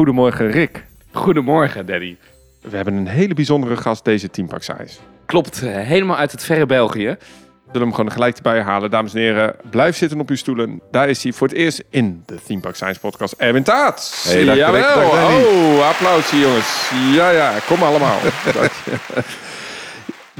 Goedemorgen Rick. Goedemorgen, Daddy. We hebben een hele bijzondere gast deze Teampak Size. Klopt, eh, helemaal uit het verre België. We zullen hem gewoon gelijk erbij halen. Dames en heren, blijf zitten op uw stoelen. Daar is hij voor het eerst in de Theme Park Science podcast. Erwin Taats. Hey, dag, Jawel. dag, dag, Danny. Oh, applausje jongens. Ja, ja, kom allemaal.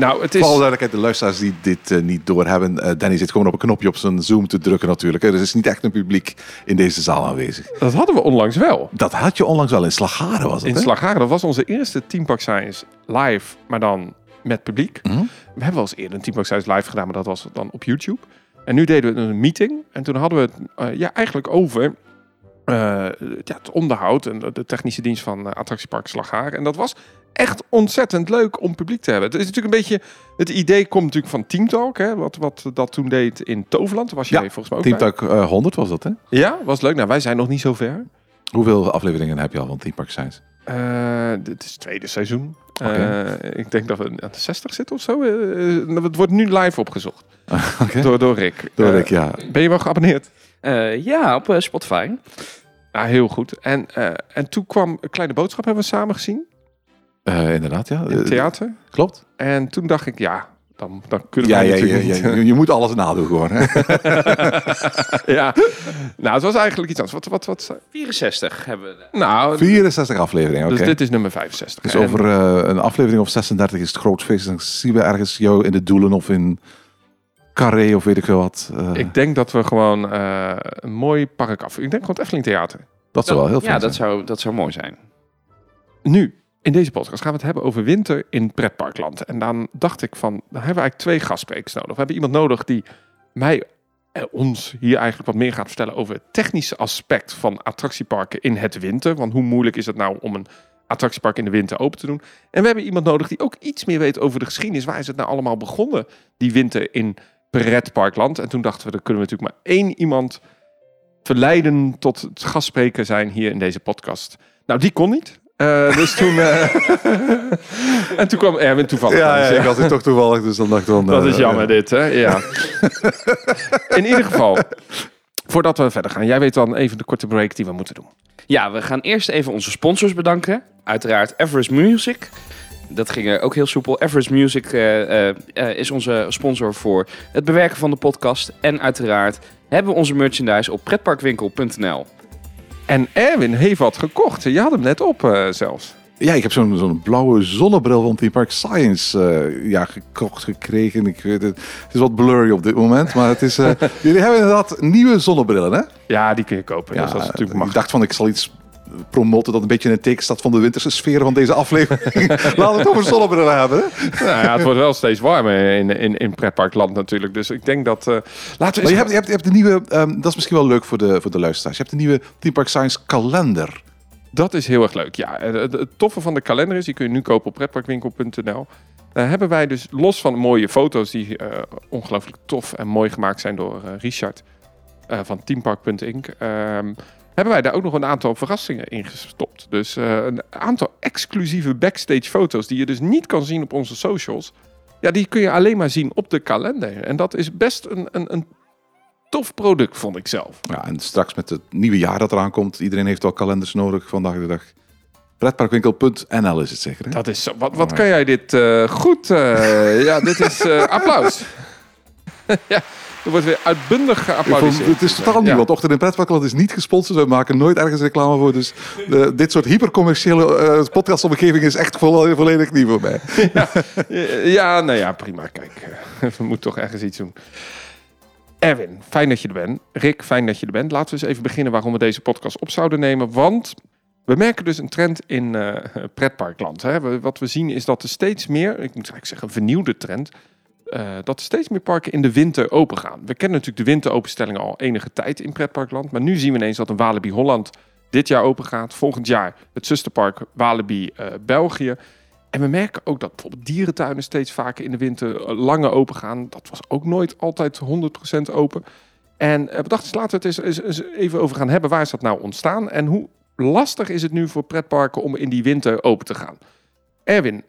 Nou, het is... alle duidelijkheid, de luisteraars die dit eh, niet doorhebben. eh Danny zit gewoon op een knopje op zijn Zoom te drukken natuurlijk. Dus er is niet echt een publiek in deze zaal aanwezig. Dat hadden we onlangs wel. Dat had je onlangs wel in Slagharen was het, In hè? Slagharen. Dat was onze eerste Team Park Science live, maar dan met publiek. Mhm. We hebben wel eens eerder een Team Park Science live gedaan, maar dat was dan op YouTube. En nu deden we een meeting. En toen hadden we het eh, ja, eigenlijk over ja, het onderhoud en de technische dienst van Attractiepark Slagharen. En dat was echt ontzettend leuk om publiek te hebben. Het is natuurlijk een beetje... Het idee komt natuurlijk van Team Talk, hè, wat, wat dat toen deed in Toverland. Was jij Ja, volgens mij ook Team bij. Talk eh, 100 was dat, hè? Ja, was leuk. Nou, wij zijn nog niet zo ver. Hoeveel afleveringen heb je al van Team Park Science? Eh, dit is het tweede seizoen. Oké. Eh, ik denk dat we aan de 60 zitten of zo. Eh, het wordt nu live opgezocht Oké. door, door Rick. Door ik, ja. Ben je wel geabonneerd? Eh, ja, op Spotify. Ja, heel goed. En, eh, en toen kwam een kleine boodschap, hebben we samen gezien Eh, inderdaad, ja. in Eh, theater. klopt. En toen dacht ik, ja, dan, dan kunnen we Ja, ja, ja, natuurlijk ja, niet. je, je moet alles nadoen gewoon. Hè? ja. Nou, het was eigenlijk iets anders. Wat, wat, wat, 64 hebben we. nou, 64 afleveringen, oké. dus dit is nummer 65. Dus En- over eh, een aflevering of 36 is het groot feest. Dan zien we ergens jou in de doelen of in Carré of weet ik veel wat. Eh, Ik denk dat we gewoon eh, een mooi park af. Ik denk gewoon het Efteling Theater. dat zou wel heel Ja, fijn dat zijn. zou, dat zou mooi zijn. Nu, in deze podcast gaan we het hebben over winter in pretparkland. En dan dacht ik van, dan hebben we eigenlijk twee gastsprekers nodig. We hebben iemand nodig die mij en ons hier eigenlijk wat meer gaat vertellen over het technische aspect van attractieparken in het winter. Want hoe moeilijk is het nou om een attractiepark in de winter open te doen? En we hebben iemand nodig die ook iets meer weet over de geschiedenis. Waar is het nou allemaal begonnen, die winter in pretparkland? En toen dachten we, dan kunnen we natuurlijk maar één iemand verleiden tot het gastspreker zijn hier in deze podcast. Nou, die kon niet. Eh, dus toen. eh, en toen kwam Erwin toevallig. Ja, ik had het toch toevallig, dus dan dacht ik van... Dat is jammer, eh, dit, hè? Ja. In ieder geval, voordat we verder gaan, jij weet dan even de korte break die we moeten doen. Ja, we gaan eerst even onze sponsors bedanken. Uiteraard Everest Music. Dat ging er ook heel soepel. Everest Music eh, eh, eh, is onze sponsor voor het bewerken van de podcast. En uiteraard hebben we onze merchandise op pretparkwinkel.nl. En Erwin heeft wat gekocht. Je had hem net op eh, zelfs. Ja, ik heb zo'n zo'n blauwe zonnebril van Team Park Science eh, ja, gekocht gekregen. Ik weet het, het is wat blurry op dit moment, maar het is... eh, jullie hebben inderdaad nieuwe zonnebrillen, hè? Ja, die kun je kopen. dus dat is natuurlijk ik dacht van, ik zal iets promoten dat een beetje in het teken staat van de winterse sfeer van deze aflevering. Laten we het over zonnebrillen hebben, hè? Nou ja, het wordt wel steeds warmer in, in, in pretparkland natuurlijk. Dus ik denk dat... eh, laten we je hebt, je hebt, je hebt de nieuwe, ehm, dat is misschien wel leuk voor de, voor de luisteraars. Je hebt de nieuwe Team Park Science kalender. Dat is heel erg leuk. Ja, het, het- toffe van de kalender is, die kun je nu kopen op pretparkwinkel.nl. Daar hebben wij dus los van mooie foto's die eh, ongelooflijk tof en mooi gemaakt zijn door eh, Richard eh, van teampark.inc. hebben wij daar ook nog een aantal verrassingen in gestopt. Dus eh, een aantal exclusieve backstage foto's die je dus niet kan zien op onze socials. Ja, die kun je alleen maar zien op de kalender. En dat is best een, een, een tof product, vond ik zelf. Ja, en straks met het nieuwe jaar dat eraan komt. Iedereen heeft wel kalenders nodig vandaag de dag. Pretparkwinkel.nl is het zeker, hè? Dat is zo. Wat, wat kan jij dit eh, goed? eh, ja, dit is applaus. ja, er wordt weer uitbundig geapplaudiseerd. het is totaal nieuw, Ja. want Ochtend in Pretparkland is niet gesponsord. We maken nooit ergens reclame voor. Dus dit soort hypercommerciële eh podcastomgeving is echt vo- volledig nieuw voor mij. Eh, Ja, nou ja, prima. Kijk, eh, we moeten toch ergens iets doen. Erwin, fijn dat je er bent. Rick, fijn dat je er bent. Laten we eens even beginnen waarom we deze podcast op zouden nemen. Want we merken dus een trend in eh, pretparkland. Hè. Wat we zien is dat er steeds meer, ik moet eigenlijk zeggen een vernieuwde trend, eh, dat steeds meer parken in de winter open gaan. We kennen natuurlijk de winteropenstellingen al enige tijd in pretparkland. Maar nu zien we ineens dat een Walibi Holland dit jaar open gaat. Volgend jaar het zusterpark Walibi eh, België. En we merken ook dat bijvoorbeeld dierentuinen steeds vaker in de winter eh, langer open gaan. Dat was ook nooit altijd 100% open. En we dachten, eens, laten we het eens- eens even over gaan hebben. Waar is dat nou ontstaan? En hoe lastig is het nu voor pretparken om in die winter open te gaan? Erwin,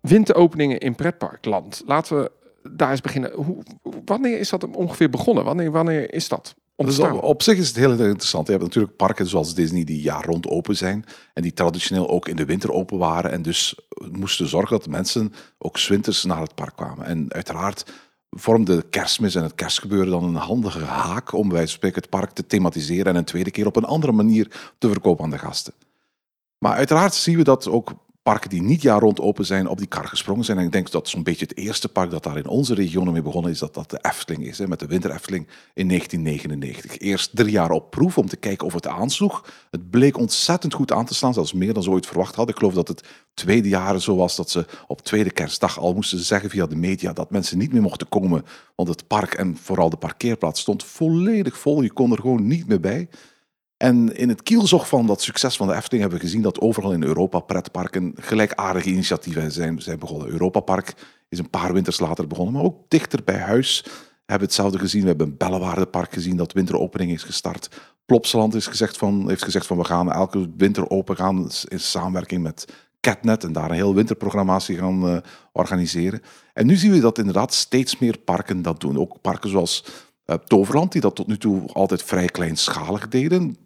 winteropeningen in pretparkland. Laten we daar eens beginnen. Hoe, wanneer is dat ongeveer begonnen? Wanneer, wanneer is dat? Dus op, op zich is het heel interessant. Je hebt natuurlijk parken zoals Disney die jaar rond open zijn. En die traditioneel ook in de winter open waren. En dus moesten zorgen dat mensen ook 's winters naar het park kwamen. En uiteraard vormde kerstmis en het kerstgebeuren dan een handige haak om bij spreken het park te thematiseren en een tweede keer op een andere manier te verkopen aan de gasten. Maar uiteraard zien we dat ook parken die niet jaar rond open zijn op die kar gesprongen zijn. En ik denk dat zo'n beetje het eerste park dat daar in onze regio mee begonnen is, dat dat de Efteling is, hè, met de Winter Efteling in 1999. Eerst drie jaar op proef om te kijken of het aansloeg. Het bleek ontzettend goed aan te slaan, zelfs meer dan ze ooit verwacht hadden. Ik geloof dat het tweede jaar zo was dat ze op tweede kerstdag al moesten zeggen via de media dat mensen niet meer mochten komen, want het park en vooral de parkeerplaats stond volledig vol. Je kon er gewoon niet meer bij. En in het kielzog van dat succes van de Efteling hebben we gezien dat overal in Europa pretparken gelijkaardige initiatieven zijn, begonnen. Europa Park is een paar winters later begonnen, maar ook dichter bij huis hebben we hetzelfde gezien. We hebben een gezien dat winteropening is gestart. Plopsaland is gezegd van, heeft gezegd van we gaan elke winter open gaan in samenwerking met Catnet en daar een heel winterprogrammatie gaan eh, organiseren. En nu zien we dat inderdaad steeds meer parken dat doen. Ook parken zoals eh, Toverland, die dat tot nu toe altijd vrij kleinschalig deden.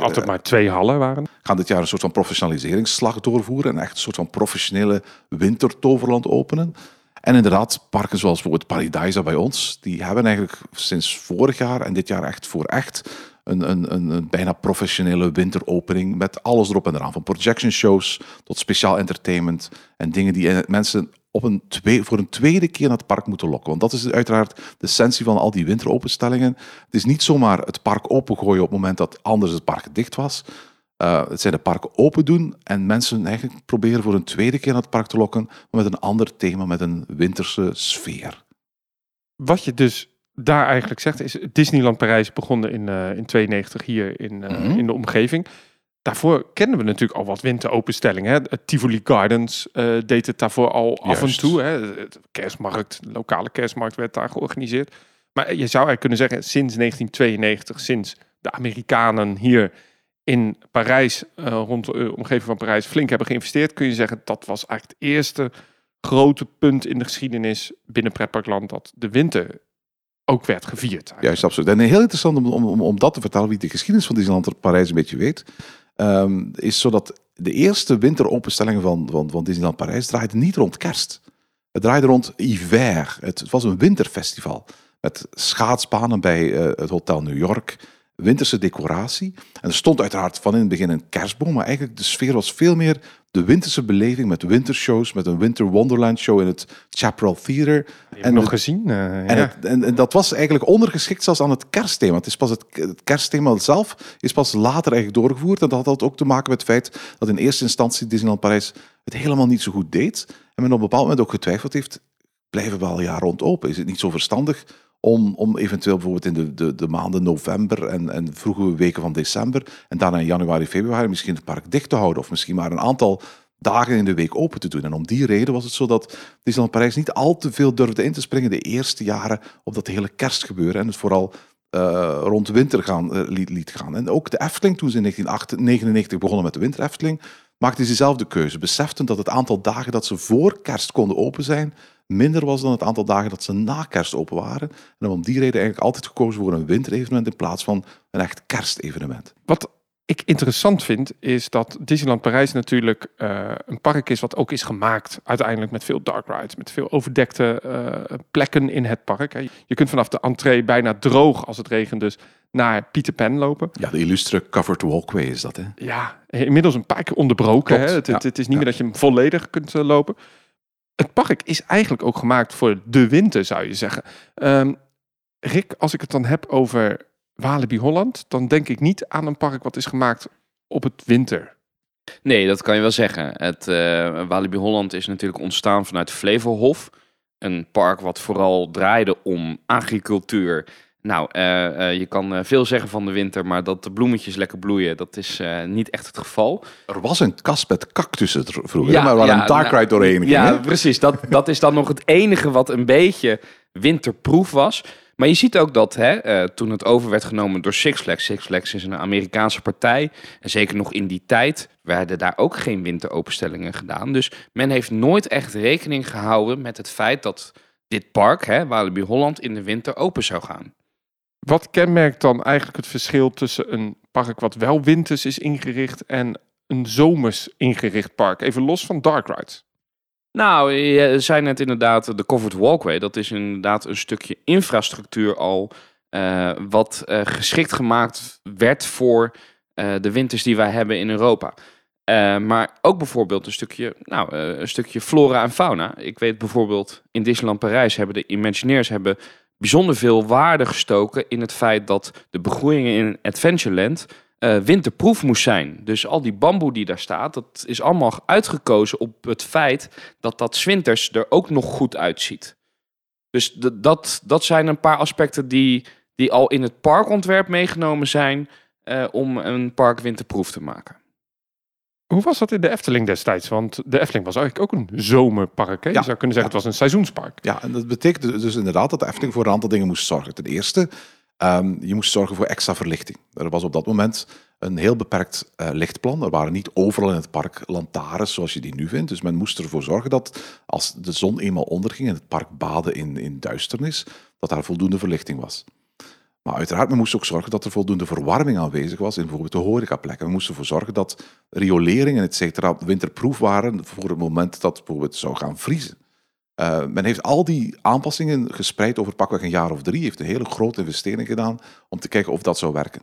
Altijd maar twee hallen waren. gaan dit jaar een soort van professionaliseringsslag doorvoeren en echt een soort van professionele wintertoverland openen. En inderdaad, parken zoals bijvoorbeeld Paradise bij ons, die hebben eigenlijk sinds vorig jaar en dit jaar echt voor echt een, een, een, een bijna professionele winteropening met alles erop en eraan. Van projection shows tot speciaal entertainment en dingen die eh, mensen op een twee, voor een tweede keer naar het park moeten lokken. Want dat is uiteraard de essentie van al die winteropenstellingen. Het is niet zomaar het park opengooien op het moment dat anders het park dicht was. Uh, het zijn de parken open doen en mensen eigenlijk proberen voor een tweede keer naar het park te lokken, maar met een ander thema, met een winterse sfeer. Wat je dus daar eigenlijk zegt, is Disneyland Parijs begonnen in, uh, in 92 hier in, uh, mm -hmm. in de omgeving. Daarvoor kenden we natuurlijk al wat winteropenstellingen. Tivoli Gardens uh, deed het daarvoor al Juist. af en toe. Hè. De kerstmarkt, de lokale kerstmarkt werd daar georganiseerd. Maar je zou eigenlijk kunnen zeggen, sinds 1992, sinds de Amerikanen hier in Parijs, uh, rond de omgeving van Parijs, flink hebben geïnvesteerd, kun je zeggen dat was eigenlijk het eerste grote punt in de geschiedenis binnen pretparkland dat de winter ook werd gevierd. Eigenlijk. Juist, absoluut. En heel interessant om, om, om dat te vertellen, wie de geschiedenis van Disneyland Parijs een beetje weet, um, is zodat de eerste winteropenstellingen van, van, van Disneyland Parijs draaiden niet rond kerst. Het draaide rond hiver. Het was een winterfestival met schaatsbanen bij uh, het Hotel New York, winterse decoratie. En er stond uiteraard van in het begin een kerstboom, maar eigenlijk de sfeer was veel meer de winterse beleving met wintershows, met een Winter Wonderland show in het Chaparral Theater. En nog gezien. Uh, en, ja. het, en, en, dat was eigenlijk ondergeschikt zelfs aan het kerstthema. Het, is pas het, het, kerstthema zelf is pas later eigenlijk doorgevoerd. En dat had ook te maken met het feit dat in eerste instantie Disneyland Parijs het helemaal niet zo goed deed. En men op een bepaald moment ook getwijfeld heeft, blijven we al jaar rond open? Is het niet zo verstandig om, om eventueel bijvoorbeeld in de, de, de maanden november en, en vroege weken van december en daarna in januari, februari misschien het park dicht te houden of misschien maar een aantal dagen in de week open te doen. En om die reden was het zo dat Disneyland Parijs niet al te veel durfde in te springen de eerste jaren op dat hele kerstgebeuren en het vooral uh, rond winter gaan, uh, liet, gaan. En ook de Efteling, toen ze in 1999 begonnen met de winter Efteling, maakte ze diezelfde keuze. Beseften dat het aantal dagen dat ze voor kerst konden open zijn, minder was dan het aantal dagen dat ze na kerst open waren. En om die reden eigenlijk altijd gekozen voor een winterevenement in plaats van een echt kerstevenement. Wat ik interessant vind, is dat Disneyland Parijs natuurlijk uh, een park is wat ook is gemaakt uiteindelijk met veel dark rides, met veel overdekte uh, plekken in het park. Je kunt vanaf de entree bijna droog als het regent dus naar Peter Pan lopen. Ja, de illustre covered walkway is dat hè? Ja, inmiddels een paar keer onderbroken. Hè? Het, ja. het, het, is niet ja. meer dat je hem volledig kunt uh, lopen. Het park is eigenlijk ook gemaakt voor de winter, zou je zeggen. Um, Rick, als ik het dan heb over Walibi Holland, dan denk ik niet aan een park wat is gemaakt op het winter. Nee, dat kan je wel zeggen. Het uh, Walibi Holland is natuurlijk ontstaan vanuit Flevohof. Een park wat vooral draaide om agricultuur. Nou, uh, uh, je kan veel zeggen van de winter, maar dat de bloemetjes lekker bloeien, dat is niet echt het geval. Er was een kast met cactussen vroeger, ja, maar waar ja, een dark nou, doorheen ging. Ja, hè? precies. Dat, dat is dan nog het enige wat een beetje winterproef was. Maar je ziet ook dat hè, toen het over werd genomen door Six Flags. Six Flags is een Amerikaanse partij. En zeker nog in die tijd werden daar ook geen winteropenstellingen gedaan. Dus men heeft nooit echt rekening gehouden met het feit dat dit park, hè, Walibi Holland, in de winter open zou gaan. Wat kenmerkt dan eigenlijk het verschil tussen een park wat wel winters is ingericht en een zomers ingericht park? Even los van dark rides. Nou, je zei net inderdaad de covered walkway. Dat is inderdaad een stukje infrastructuur al eh, wat eh, geschikt gemaakt werd voor eh, de winters die wij hebben in Europa. Maar ook bijvoorbeeld een stukje, nou, een stukje flora en fauna. Ik weet bijvoorbeeld in Disneyland Parijs hebben de Imagineers hebben bijzonder veel waarde gestoken in het feit dat de begroeiing in Adventureland eh winterproef moest zijn. Dus al die bamboe die daar staat, dat is allemaal uitgekozen op het feit dat dat 's winters er ook nog goed uitziet. Dus dat, dat zijn een paar aspecten die, die al in het parkontwerp meegenomen zijn eh, om een park winterproef te maken. Hoe was dat in de Efteling destijds? Want de Efteling was eigenlijk ook een zomerpark. Hè? Ja, Je zou kunnen zeggen, het was een seizoenspark. Ja, en dat betekent dus inderdaad dat de Efteling voor een aantal dingen moest zorgen. Ten eerste, ehm, je moest zorgen voor extra verlichting. Er was op dat moment een heel beperkt eh, lichtplan. Er waren niet overal in het park lantaarns zoals je die nu vindt. Dus men moest ervoor zorgen dat als de zon eenmaal onderging en het park baden in, in duisternis, dat daar voldoende verlichting was. Maar uiteraard, men moest ook zorgen dat er voldoende verwarming aanwezig was in bijvoorbeeld de horecaplekken. We moesten ervoor zorgen dat rioleringen, et cetera, winterproef waren voor het moment dat het bijvoorbeeld zou gaan vriezen. Eh, men heeft al die aanpassingen gespreid over pakweg een jaar of drie. Heeft een hele grote investering gedaan om te kijken of dat zou werken.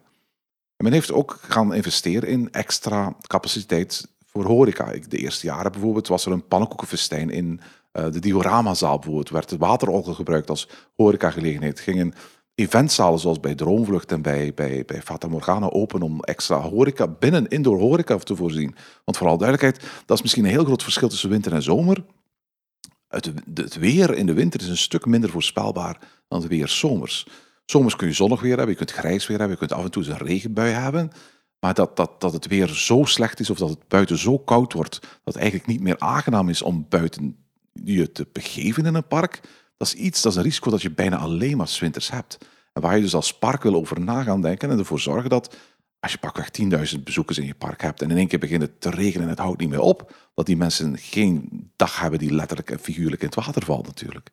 En men heeft ook gaan investeren in extra capaciteit voor horeca. De eerste jaren bijvoorbeeld was er een pannenkoekenfestijn in eh, de dioramazaal bijvoorbeeld. Werd de waterorgel gebruikt als horecagelegenheid. Gingen eventzalen zoals bij Droomvlucht en bij, bij, bij Fata Morgana open om extra horeca, binnen indoor horeca te voorzien. Want vooral duidelijkheid, dat is misschien een heel groot verschil tussen winter en zomer. Het, het weer in de winter is een stuk minder voorspelbaar dan het weer zomers. Zomers kun je zonnig weer hebben, je kunt grijs weer hebben, je kunt af en toe eens een regenbui hebben. Maar dat, dat, dat het weer zo slecht is of dat het buiten zo koud wordt, dat het eigenlijk niet meer aangenaam is om buiten je te begeven in een park, dat is iets, dat is een risico dat je bijna alleen maar 's winters hebt. En waar je dus als park wil over na gaan denken en ervoor zorgen dat als je pakweg 10.000 bezoekers in je park hebt en in één keer begint het te regenen en het houdt niet meer op, dat die mensen geen dag hebben die letterlijk en figuurlijk in het water valt natuurlijk.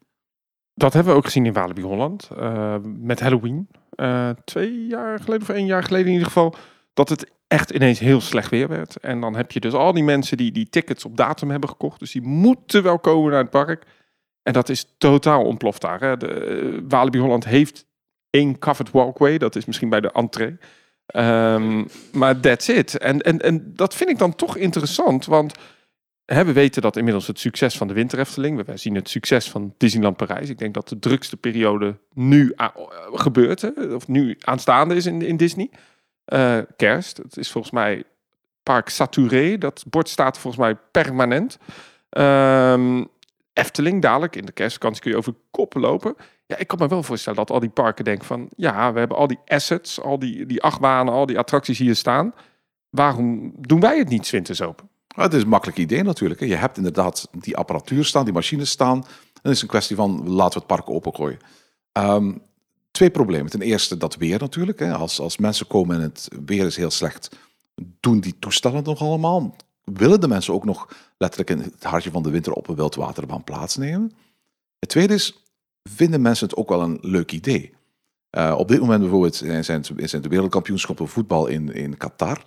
Dat hebben we ook gezien in Walibi Holland. eh, met Halloween. Eh, twee jaar geleden of één jaar geleden in ieder geval. Dat het echt ineens heel slecht weer werd. En dan heb je dus al die mensen die die tickets op datum hebben gekocht. Dus die moeten wel komen naar het park. En dat is totaal ontploft daar. Hè. De, eh, Walibi Holland heeft één covered walkway. Dat is misschien bij de entree. Ehm, maar that's it. En, en, en dat vind ik dan toch interessant. Want hè, we weten dat inmiddels het succes van de Winter Efteling. We zien het succes van Disneyland Parijs. Ik denk dat de drukste periode nu a- gebeurt. Hè, of nu aanstaande is in, in Disney. Eh, kerst. Het is volgens mij Park Saturé. Dat bord staat volgens mij permanent. Ehm, Efteling, dadelijk in de kerstvakantie kun je over koppen lopen. Ja, ik kan me wel voorstellen dat al die parken denken van... ja, we hebben al die assets, al die, die achtbanen, al die attracties hier staan. Waarom doen wij het niet winters open? Maar het is een makkelijk idee natuurlijk. Je hebt inderdaad die apparatuur staan, die machines staan. En het is een kwestie van laten we het park opengooien. Ehm, twee problemen. Ten eerste dat weer natuurlijk. Als, als mensen komen en het weer is heel slecht, doen die toestellen nog allemaal? Willen de mensen ook nog letterlijk in het hartje van de winter op een wildwaterbaan plaatsnemen? Het tweede is, vinden mensen het ook wel een leuk idee? Eh, op dit moment bijvoorbeeld zijn, zijn de wereldkampioenschappen voetbal in, in Qatar.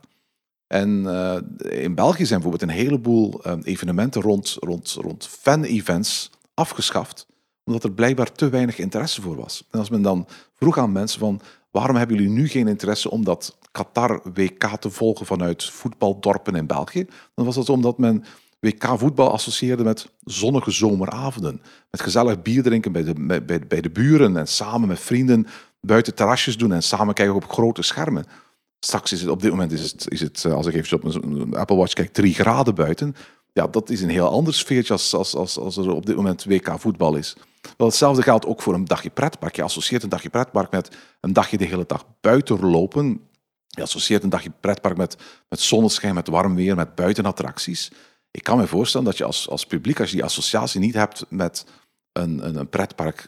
En eh, in België zijn bijvoorbeeld een heleboel eh, evenementen rond, rond, rond fan-events afgeschaft, omdat er blijkbaar te weinig interesse voor was. En als men dan vroeg aan mensen van, waarom hebben jullie nu geen interesse om dat Qatar WK te volgen vanuit voetbaldorpen in België? Dan was dat omdat men WK voetbal associeerde met zonnige zomeravonden. Met gezellig bier drinken bij de, bij, bij- de buren en samen met vrienden buiten terrasjes doen en samen kijken op grote schermen. Straks is het op dit moment is het, is het eh, als ik even op mijn Apple Watch kijk, 3 graden buiten. Ja, dat is een heel ander sfeertje als, als, als, als er op dit moment WK voetbal is. Wel, hetzelfde geldt ook voor een dagje pretpark. Je associeert een dagje pretpark met een dagje de hele dag buiten lopen. Je associeert een dagje pretpark met, met zonneschijn, met warm weer, met buitenattracties. Ik kan me voorstellen dat je als, als publiek, als je die associatie niet hebt met een, een, een pretpark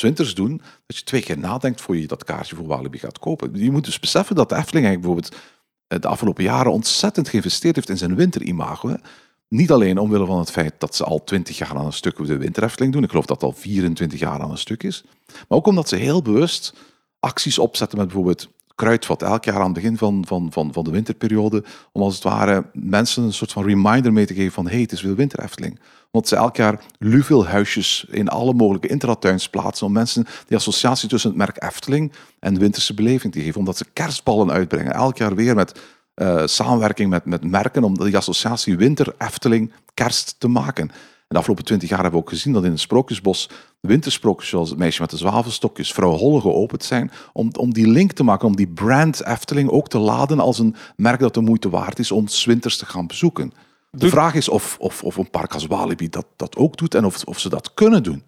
winters doen, dat je twee keer nadenkt voor je dat kaartje voor Walibi gaat kopen. Je moet dus beseffen dat de Efteling bijvoorbeeld eh, de afgelopen jaren ontzettend geïnvesteerd heeft in zijn winterimago. Niet alleen omwille van het feit dat ze al 20 jaar aan een stuk de winter Efteling doen. Ik geloof dat het al 24 jaar aan een stuk is. Maar ook omdat ze heel bewust acties opzetten met bijvoorbeeld Kruidvat. Elk jaar aan het begin van, van, van, van de winterperiode. Om als het ware mensen een soort van reminder mee te geven van hey, het is weer winter Efteling. Want ze elk jaar huisjes in alle mogelijke intratuins plaatsen om mensen die associatie tussen het merk Efteling en de winterse beleving te geven. Omdat ze kerstballen uitbrengen. Elk jaar weer met uh, samenwerking met, met merken om die associatie winter Efteling kerst te maken. En de afgelopen twintig jaar hebben we ook gezien dat in het Sprookjesbos wintersprookjes zoals het meisje met de zwavelstokjes, vrouw Holle geopend zijn, om, om die link te maken, om die brand Efteling ook te laden als een merk dat de moeite waard is om winters te gaan bezoeken. De vraag is of, of, of een park als Walibi dat, dat ook doet en of, of ze dat kunnen doen.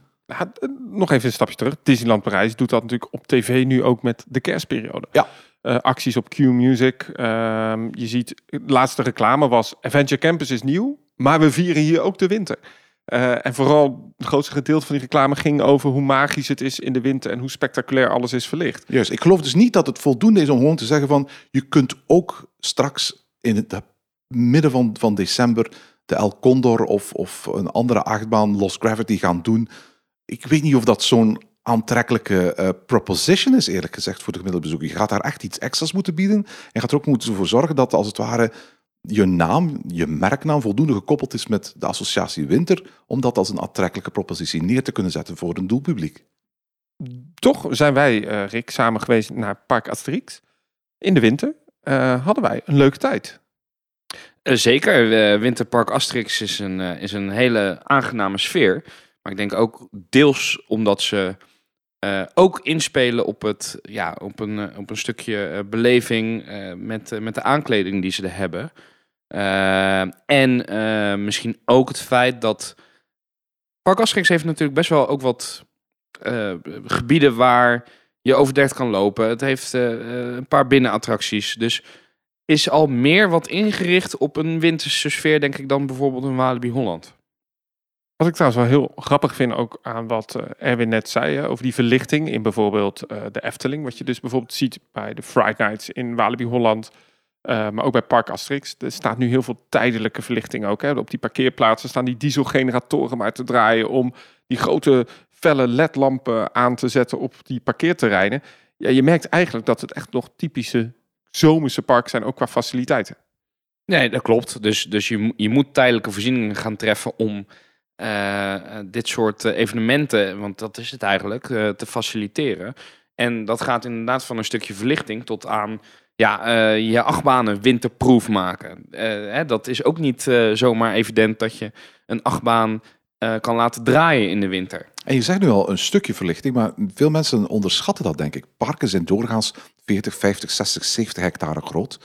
Nog even een stapje terug. Disneyland Parijs doet dat natuurlijk op tv nu ook met de kerstperiode. Ja. Uh, acties op Q Music. Uh, je ziet, de laatste reclame was Adventure Campus is nieuw, maar we vieren hier ook de winter. Uh, en vooral het grootste gedeelte van die reclame ging over hoe magisch het is in de winter en hoe spectaculair alles is verlicht. Juist, ik geloof dus niet dat het voldoende is om gewoon te zeggen van je kunt ook straks in het midden van, van december de El Condor of, of een andere achtbaan Lost Gravity gaan doen. Ik weet niet of dat zo'n aantrekkelijke uh, proposition is, eerlijk gezegd, voor de gemiddelde bezoeker. Je gaat daar echt iets extra's moeten bieden. En gaat er ook moeten voor zorgen dat, als het ware, je naam, je merknaam voldoende gekoppeld is met de associatie winter, om dat als een aantrekkelijke propositie neer te kunnen zetten voor een doelpubliek. Toch zijn wij, uh, Rick, samen geweest naar Park Asterix. In de winter uh, hadden wij een leuke tijd. zeker, Winterpark Asterix is een, is een hele aangename sfeer. Maar ik denk ook deels omdat ze uh, ook inspelen op, het, ja, op, een, eh, op een stukje uh, beleving met, met de aankleding die ze er hebben. en misschien ook het feit dat. Park heeft natuurlijk best wel ook wat gebieden waar je overdekt kan lopen. Het heeft een paar binnenattracties. Dus is al meer wat ingericht op een winterse sfeer, denk ik, dan bijvoorbeeld een Walibi Holland. Wat ik trouwens wel heel grappig vind ook aan wat eh, Erwin net zei over die verlichting in bijvoorbeeld uh, de Efteling. Wat je dus bijvoorbeeld ziet bij de Fright Nights in Walibi Holland. Uh, maar ook bij Park Asterix. Er staat nu heel veel tijdelijke verlichting ook. Hè. Op die parkeerplaatsen staan die dieselgeneratoren maar te draaien om die grote felle ledlampen aan te zetten op die parkeerterreinen. Ja, je merkt eigenlijk dat het echt nog typische zomerse parken zijn, ook qua faciliteiten. Nee, dat klopt. Dus, dus je, je moet tijdelijke voorzieningen gaan treffen om dit soort eh, evenementen, want dat is het eigenlijk, te faciliteren. En dat gaat inderdaad van een stukje verlichting tot aan ja, je achtbanen winterproof maken. Hè, dat is ook niet zomaar evident dat je een achtbaan kan laten draaien in de winter. En je zegt nu al een stukje verlichting, maar veel mensen onderschatten dat, denk ik. Parken zijn doorgaans 40, 50, 60, 70 hectare groot.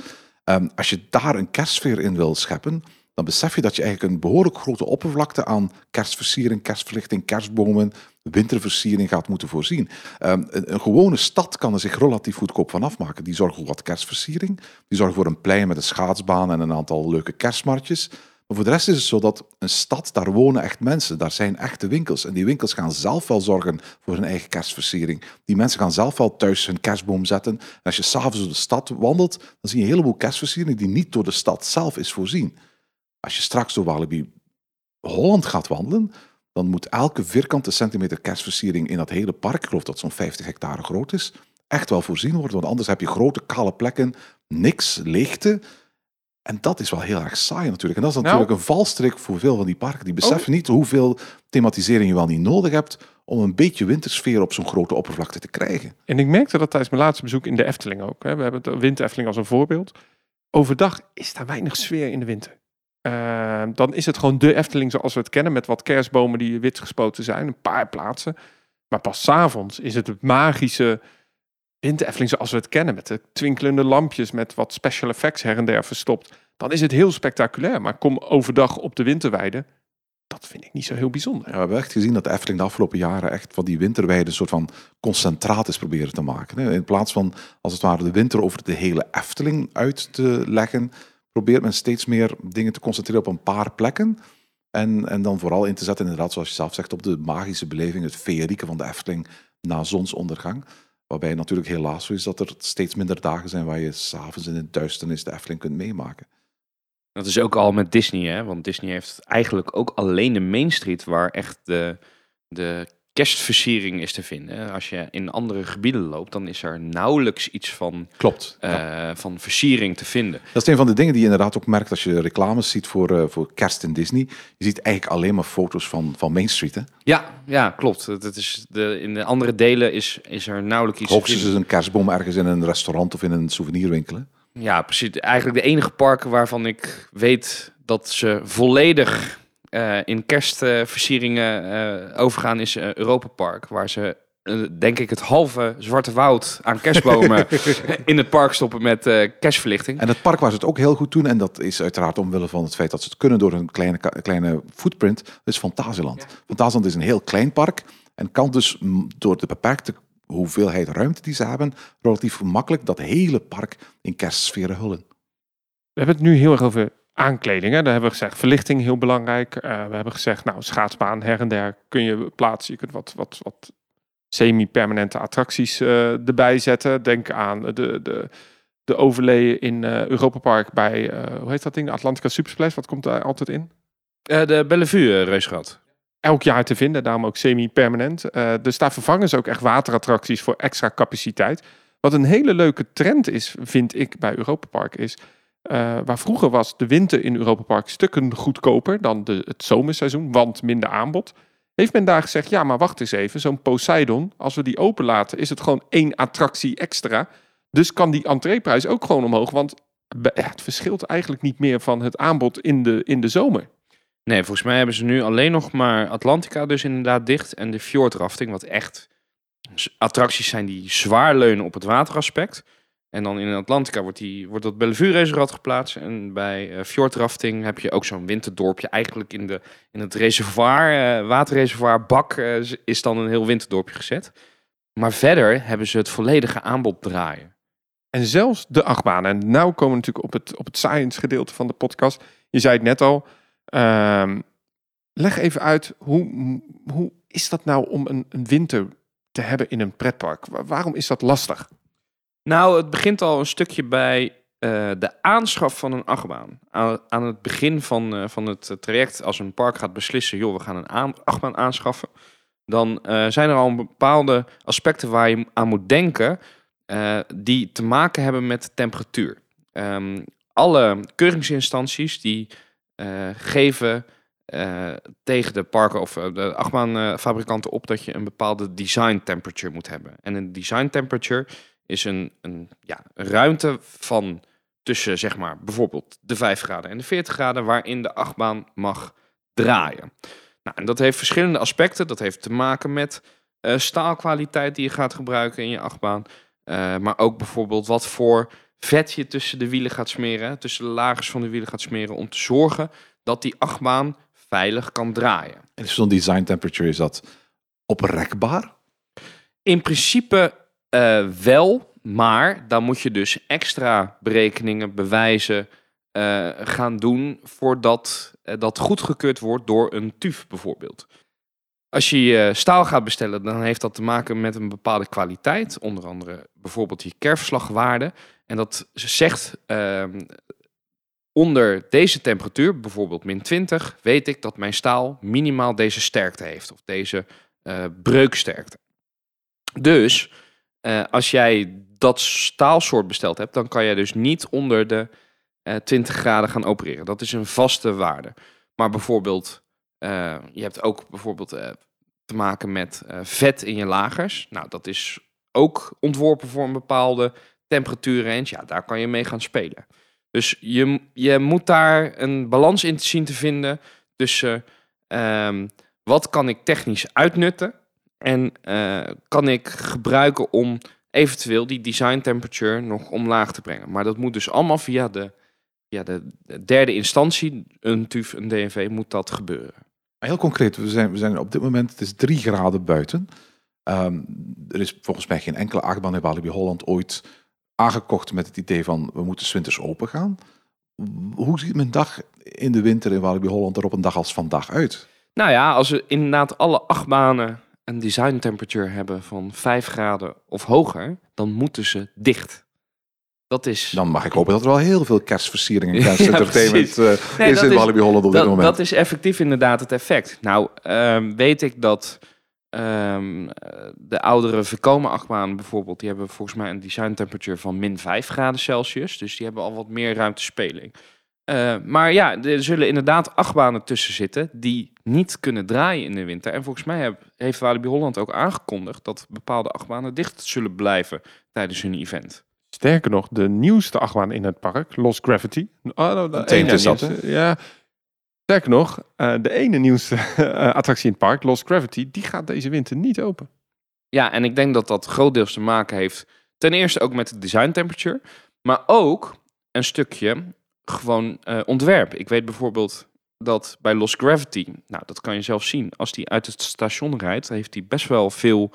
Um, als je daar een kerstsfeer in wil scheppen, dan besef je dat je eigenlijk een behoorlijk grote oppervlakte aan kerstversiering, kerstverlichting, kerstbomen, winterversiering gaat moeten voorzien. Um, een, een, gewone stad kan er zich relatief goedkoop van afmaken. Die zorgt voor wat kerstversiering, die zorgt voor een plein met een schaatsbaan en een aantal leuke kerstmarktjes. Maar voor de rest is het zo dat een stad, daar wonen echt mensen, daar zijn echte winkels. En die winkels gaan zelf wel zorgen voor hun eigen kerstversiering. Die mensen gaan zelf wel thuis hun kerstboom zetten. En als je s'avonds door de stad wandelt, dan zie je een heleboel kerstversiering die niet door de stad zelf is voorzien. Als je straks door Walibi Holland gaat wandelen, dan moet elke vierkante centimeter kerstversiering in dat hele park, ik geloof dat zo'n 50 hectare groot is, echt wel voorzien worden. Want anders heb je grote kale plekken, niks, leegte. En dat is wel heel erg saai natuurlijk. En dat is natuurlijk nou. een valstrik voor veel van die parken. Die beseffen oh. niet hoeveel thematisering je wel niet nodig hebt om een beetje wintersfeer op zo'n grote oppervlakte te krijgen. En ik merkte dat tijdens mijn laatste bezoek in de Efteling ook. We hebben de winter Efteling als een voorbeeld. Overdag is daar weinig sfeer in de winter. Uh, dan is het gewoon de Efteling zoals we het kennen, met wat kerstbomen die wit gespoten zijn, een paar plaatsen. Maar pas s'avonds is het het magische winter Efteling zoals we het kennen, met de twinkelende lampjes, met wat special effects her en der verstopt. Dan is het heel spectaculair. Maar kom overdag op de winterweide, dat vind ik niet zo heel bijzonder. Ja, we hebben echt gezien dat de Efteling de afgelopen jaren echt van die winterweide een soort van concentraat is proberen te maken. In plaats van als het ware de winter over de hele Efteling uit te leggen, probeert men steeds meer dingen te concentreren op een paar plekken. En, en dan vooral in te zetten, inderdaad, zoals je zelf zegt, op de magische beleving, het feerieke van de Efteling na zonsondergang. Waarbij natuurlijk helaas zo is dat er steeds minder dagen zijn waar je s'avonds in het duisternis de Efteling kunt meemaken. Dat is ook al met Disney, hè? want Disney heeft eigenlijk ook alleen de Main Street waar echt de, de kerstversiering is te vinden. Als je in andere gebieden loopt, dan is er nauwelijks iets van, Klopt. eh, van versiering te vinden. Dat is een van de dingen die je inderdaad ook merkt als je reclames ziet voor, eh, voor kerst in Disney. Je ziet eigenlijk alleen maar foto's van, van Main Street. Hè? Ja, ja klopt. Dat is de, in de andere delen is, is er nauwelijks iets te Hoogstens is een kerstboom ergens in een restaurant of in een souvenirwinkel. hè. Ja, precies. Eigenlijk de enige parken waarvan ik weet dat ze volledig in kerstversieringen eh, overgaan is eh, Europa Park. Waar ze, eh, denk ik, het halve Zwarte Woud aan kerstbomen in het park stoppen met eh, kerstverlichting. En het park waar ze het ook heel goed doen, en dat is uiteraard omwille van het feit dat ze het kunnen door een kleine, kleine footprint, dat is Fantasieland. Fantasieland is een heel klein park en kan dus mm, door de beperkte hoeveelheid ruimte die ze hebben, relatief makkelijk dat hele park in kerstsferen hullen. We hebben het nu heel erg over aankleding. Hè? Daar hebben we gezegd verlichting heel belangrijk. Eh, we hebben gezegd, nou, schaatsbaan her en der kun je plaatsen. Je kunt wat, wat, wat semi-permanente attracties eh, erbij zetten. Denk aan de, de, de overlay in eh Europa Park bij, hoe heet dat ding? De Atlantica Supersplash. Wat komt daar altijd in? De Bellevue reusgrad. elk jaar te vinden, daarom ook semi-permanent. Dus daar vervangen ze ook echt waterattracties voor extra capaciteit. Wat een hele leuke trend is, vind ik, bij Europa Park, is... eh, waar vroeger was de winter in Europa Park stukken goedkoper dan de, het zomerseizoen, want minder aanbod. Heeft men daar gezegd, ja, maar wacht eens even, zo'n Poseidon, als we die openlaten, is het gewoon één attractie extra. Dus kan die entreeprijs ook gewoon omhoog, want het verschilt eigenlijk niet meer van het aanbod in de, in de zomer. Nee, volgens mij hebben ze nu alleen nog maar Atlantica dus inderdaad dicht. En de fjordrafting, wat echt attracties zijn die zwaar leunen op het wateraspect. En dan in Atlantica wordt, die, wordt dat Bellevue reservat geplaatst. En bij eh fjordrafting heb je ook zo'n winterdorpje. Eigenlijk in, de, in het reservoir, eh, waterreservoir bak eh, is dan een heel winterdorpje gezet. Maar verder hebben ze het volledige aanbod draaien. En zelfs de achtbanen. En nou komen we natuurlijk op het, op het science gedeelte van de podcast. Je zei het net al. ehm, leg even uit, hoe, hoe is dat nou om een, een winter te hebben in een pretpark? Wa- Waarom is dat lastig? Nou, het begint al een stukje bij eh, de aanschaf van een achtbaan. Aan, het begin van, eh, van het traject, als een park gaat beslissen, joh, we gaan een aan, achtbaan aanschaffen, dan eh, zijn er al bepaalde aspecten waar je aan moet denken, die te maken hebben met temperatuur. Ehm, alle keuringsinstanties die geven tegen de parken of de achtbaanfabrikanten op dat je een bepaalde design temperature moet hebben. En een design temperature is een, een, ja, een ruimte van tussen zeg maar bijvoorbeeld de 5 graden en de 40 graden waarin de achtbaan mag draaien. Nou, en dat heeft verschillende aspecten. Dat heeft te maken met eh, staalkwaliteit die je gaat gebruiken in je achtbaan. Eh, maar ook bijvoorbeeld wat voor vet je tussen de wielen gaat smeren, tussen de lagers van de wielen gaat smeren om te zorgen dat die achtbaan veilig kan draaien. En zo'n design temperature is dat oprekbaar. In principe eh, wel, maar dan moet je dus extra berekeningen, bewijzen eh, gaan doen voordat eh, dat goedgekeurd wordt door een TUF bijvoorbeeld. Als je staal gaat bestellen, dan heeft dat te maken met een bepaalde kwaliteit, onder andere bijvoorbeeld je kerfslagwaarde. En dat zegt ehm, onder deze temperatuur, bijvoorbeeld min 20, weet ik dat mijn staal minimaal deze sterkte heeft of deze breuksterkte. Dus eh, als jij dat staalsoort besteld hebt, dan kan jij dus niet onder de eh 20 graden gaan opereren. Dat is een vaste waarde. Maar bijvoorbeeld, eh, je hebt ook bijvoorbeeld eh, te maken met eh, vet in je lagers. Nou, dat is ook ontworpen voor een bepaalde temperatuurrange. Ja, daar kan je mee gaan spelen. Dus je, je moet daar een balans in zien te vinden tussen ehm, wat kan ik technisch uitnutten en eh, kan ik gebruiken om eventueel die design temperature nog omlaag te brengen. Maar dat moet dus allemaal via de, via de, de derde instantie, een TUF, een DNV, moet dat gebeuren. Heel concreet, we zijn, we zijn op dit moment, het is drie graden buiten. Ehm, er is volgens mij geen enkele achtbaan in Walibi Holland ooit aangekocht met het idee van we moeten winters open gaan. Hoe ziet mijn dag in de winter in Walibi Holland er op een dag als vandaag uit? Nou ja, als we inderdaad alle acht banen een design temperature hebben van 5 graden of hoger, dan moeten ze dicht. Dat is, Dan mag ik hopen dat er wel heel veel kerstversiering en Ja, kerstentertainment eh, Nee, is in Walibi Holland op dit dat, moment. dat is effectief inderdaad het effect. Nou, ehm, weet ik dat Ehm, eh, de oudere Vekoma achtbanen bijvoorbeeld, die hebben volgens mij een design temperature van min 5 graden Celsius. Dus die hebben al wat meer ruimtespeling. Uh, maar ja, er zullen inderdaad achtbanen tussen zitten die niet kunnen draaien in de winter. En volgens mij heb, heeft Walibi Holland ook aangekondigd dat bepaalde achtbanen dicht zullen blijven tijdens hun event. Sterker nog, de nieuwste achtbaan in het park, Lost Gravity. Oh, nou, de ene is dat, Ja, sterker nog, uh, de ene nieuwste uh, attractie in het park, Lost Gravity, die gaat deze winter niet open. Ja, en ik denk dat dat grootdeels te maken heeft ten eerste ook met de design temperature, maar ook een stukje gewoon uh, ontwerp. Ik weet bijvoorbeeld dat bij Lost Gravity, nou dat kan je zelf zien, als die uit het station rijdt, heeft hij best wel veel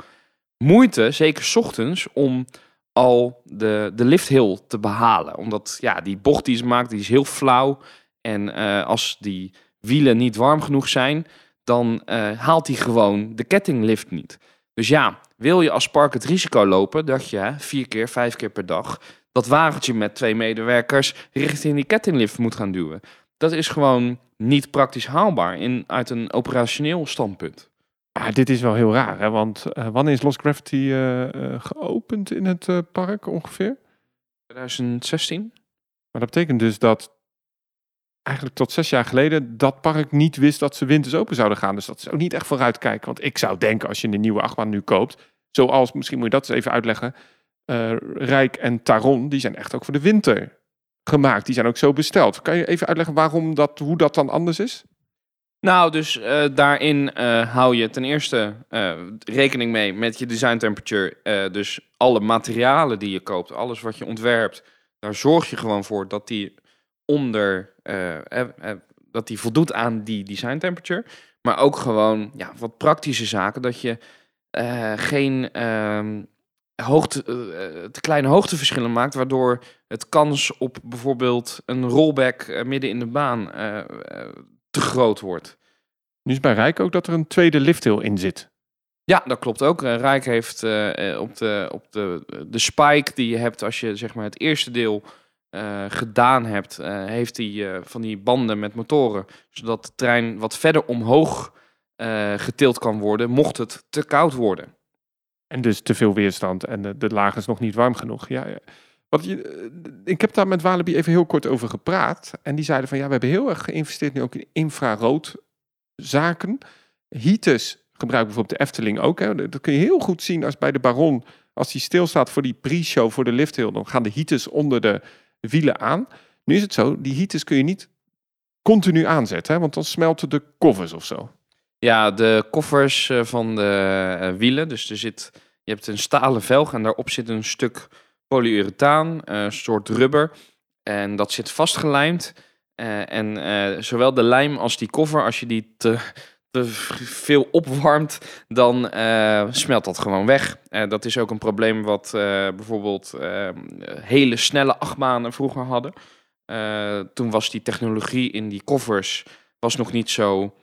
moeite, zeker ochtends, om al de, de lifthill te behalen. Omdat ja, die bocht die ze maakt, die is heel flauw. En uh, als die wielen niet warm genoeg zijn, dan uh, haalt hij gewoon de kettinglift niet. Dus ja, wil je als park het risico lopen dat je vier keer, vijf keer per dag dat wagentje met twee medewerkers richting die kettinglift moet gaan duwen. Dat is gewoon niet praktisch haalbaar in, uit een operationeel standpunt. Ah, dit is wel heel raar, hè? want uh, wanneer is Lost Gravity uh, uh, geopend in het park ongeveer? 2016. Maar dat betekent dus dat eigenlijk tot zes jaar geleden dat park niet wist dat ze winters open zouden gaan. Dus dat is ook niet echt vooruitkijken. Want ik zou denken, als je een nieuwe achtbaan nu koopt, zoals, misschien moet je dat eens even uitleggen, Rijk en Taron, die zijn echt ook voor de winter gemaakt. Die zijn ook zo besteld. Kan je even uitleggen waarom dat, hoe dat dan anders is? Nou, dus uh, daarin uh, hou je ten eerste rekening mee met je design temperature. dus alle materialen die je koopt, alles wat je ontwerpt, daar zorg je gewoon voor dat die onder, dat die voldoet aan die design temperature. Maar ook gewoon ja, wat praktische zaken, dat je geen ehm, hoogte, uh, te kleine hoogteverschillen maakt, waardoor het kans op bijvoorbeeld een rollback uh, midden in de baan uh, te groot wordt. Nu is bij Rijk ook dat er een tweede lifthill in zit. Ja, dat klopt ook. Rijk heeft op, de, op de, de spike die je hebt als je zeg maar, het eerste deel gedaan hebt, heeft hij van die banden met motoren, zodat de trein wat verder omhoog getild kan worden, mocht het te koud worden. En dus te veel weerstand en de, de laag is nog niet warm genoeg. Ja. Wat je, eh, ik heb daar met Walibi even heel kort over gepraat. En die zeiden van ja, we hebben heel erg geïnvesteerd nu ook in infrarood zaken. Heaters gebruiken bijvoorbeeld de Efteling ook. Hè. Dat kun je heel goed zien als bij de Baron, als die stilstaat voor die pre-show voor de lifthill, dan gaan de heaters onder de wielen aan. Nu is het zo, die heaters kun je niet continu aanzetten, hè, want dan smelten de covers of zo. Ja, de koffers eh, van de uh, wielen. Dus er zit, je hebt een stalen velg en daarop zit een stuk polyurethaan, uh, een soort rubber. En dat zit vastgelijmd. en zowel de lijm als die koffer, als je die te, te veel opwarmt, dan smelt dat gewoon weg. dat is ook een probleem wat bijvoorbeeld hele snelle achtbanen vroeger hadden. toen was die technologie in die koffers was nog niet zo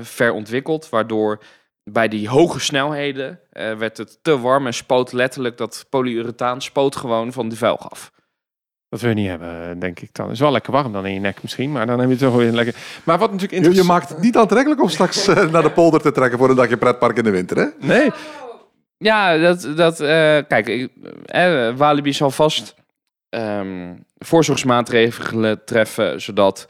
ver ontwikkeld, waardoor bij die hoge snelheden uh, werd het te warm en spoot letterlijk dat polyurethaan spoot gewoon van de velg af. Dat wil je niet hebben, denk ik dan. Het is wel lekker warm dan in je nek misschien, maar dan heb je het toch weer lekker. Maar wat natuurlijk je, je maakt het niet aantrekkelijk om straks uh, naar de polder te trekken voor een dagje pretpark in de winter, hè? Nee. Ja, dat, dat uh, kijk, uh, Walibi zal vast um, voorzorgsmaatregelen treffen, zodat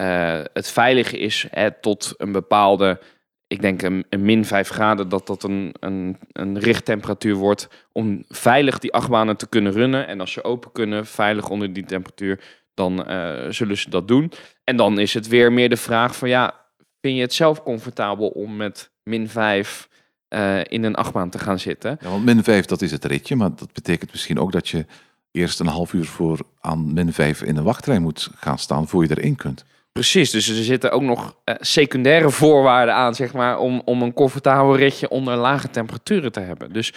uh, het veilig is hè, tot een bepaalde, ik denk een, min 5 graden, dat dat een, een, een richttemperatuur wordt om veilig die achtbanen te kunnen runnen. En als ze open kunnen, veilig onder die temperatuur, dan uh, zullen ze dat doen. En dan is het weer meer de vraag van ja, vind je het zelf comfortabel om met min 5 uh, eh, in een achtbaan te gaan zitten? Ja, want min 5 dat is het ritje, maar dat betekent misschien ook dat je eerst een half uur voor aan min 5 in de wachtrij moet gaan staan voor je erin kunt. Precies, dus er zitten ook nog uh, secundaire voorwaarden aan, zeg maar, om, om een comfortabel ritje onder lage temperaturen te hebben. Dus,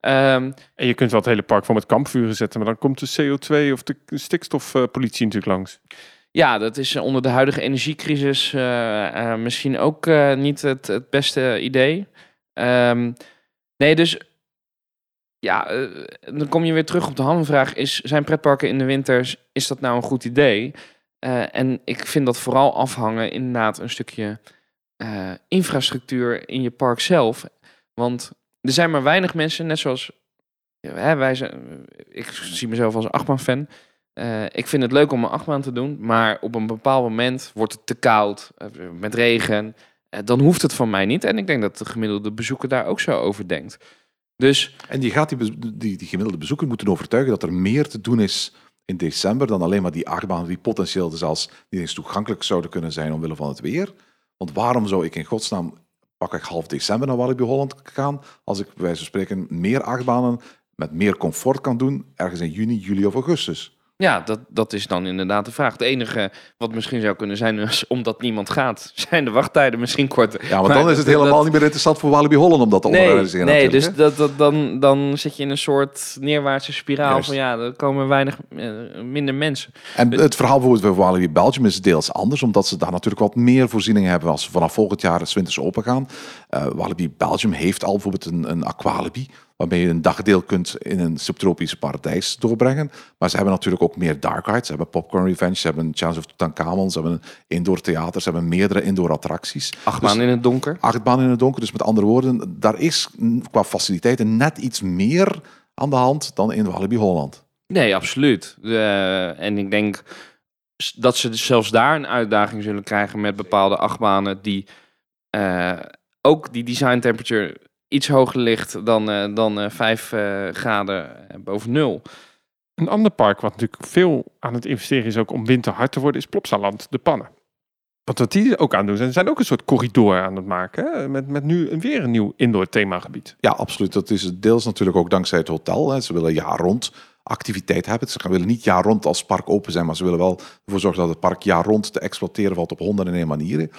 um, en je kunt wel het hele park voor met kampvuren zetten, maar dan komt de CO2 of de stikstofpolitie natuurlijk langs. Ja, dat is onder de huidige energiecrisis uh, uh, misschien ook niet het, het beste idee. Um, nee, dus ja, dan kom je weer terug op de hamvraag. Is, zijn pretparken in de winters, is dat nou een goed idee? Uh, en ik vind dat vooral afhangen inderdaad een stukje uh, infrastructuur in je park zelf. Want er zijn maar weinig mensen, net zoals wij. Ik zie mezelf als een achtbaan-fan. Eh, ik vind het leuk om een achtbaan te doen, maar op een bepaald moment wordt het te koud, eh, met regen. Eh, dan hoeft het van mij niet. En ik denk dat de gemiddelde bezoeker daar ook zo over denkt. Dus En die gaat die, die gemiddelde bezoeker moeten overtuigen dat er meer te doen is in december dan alleen maar die achtbanen die potentieel zelfs niet eens toegankelijk zouden kunnen zijn omwille van het weer. Want waarom zou ik in godsnaam pak ik half december naar Walibi Holland gaan als ik bij wijze van spreken meer achtbanen met meer comfort kan doen ergens in juni, juli of augustus? Ja, dat, dat is dan inderdaad de vraag. Het enige wat misschien zou kunnen zijn, is omdat niemand gaat, zijn de wachttijden misschien korter. Ja, want Maar dan is dat- het helemaal dat- niet meer interessant voor Walibi Holland om dat te Nee, organiseren. nee dus dat, dat, dan, dan zit je in een soort neerwaartse spiraal Juist. van ja, er komen weinig eh, minder mensen. En het verhaal bijvoorbeeld bij Walibi Belgium is deels anders, omdat ze daar natuurlijk wat meer voorzieningen hebben als ze vanaf volgend jaar het winters open gaan. Eh, Walibi Belgium heeft al bijvoorbeeld een, een aqualibi, waarmee je een dagdeel kunt in een subtropisch paradijs doorbrengen. Maar ze hebben natuurlijk ook meer dark rides. Ze hebben Popcorn Revenge, ze hebben Chance of Tutankhamon, ze hebben een indoor theater, ze hebben meerdere indoor attracties. Achtbaan Dus- in het donker. achtbaan in het donker. Dus met andere woorden, daar is qua faciliteiten net iets meer aan de hand dan in Walibi Holland. Nee, absoluut. Eh, en ik denk dat ze zelfs daar een uitdaging zullen krijgen met bepaalde achtbanen die eh, ook die design temperature iets hoger ligt dan, eh dan eh 5 eh, graden eh, boven nul. Een ander park wat natuurlijk veel aan het investeren is ook om winter hard te worden, is Plopsaland, de pannen. Want wat die ook aan doen, zijn, zijn ook een soort corridor aan het maken. Hè? Met, met nu een, weer een nieuw indoor themagebied. Ja, absoluut. Dat is deels natuurlijk ook dankzij het hotel. Hè. Ze willen jaar rond activiteit hebben. Ze gaan- willen niet jaar rond als park open zijn, maar ze willen wel ervoor zorgen dat het park jaar rond te exploiteren valt op honderden manieren.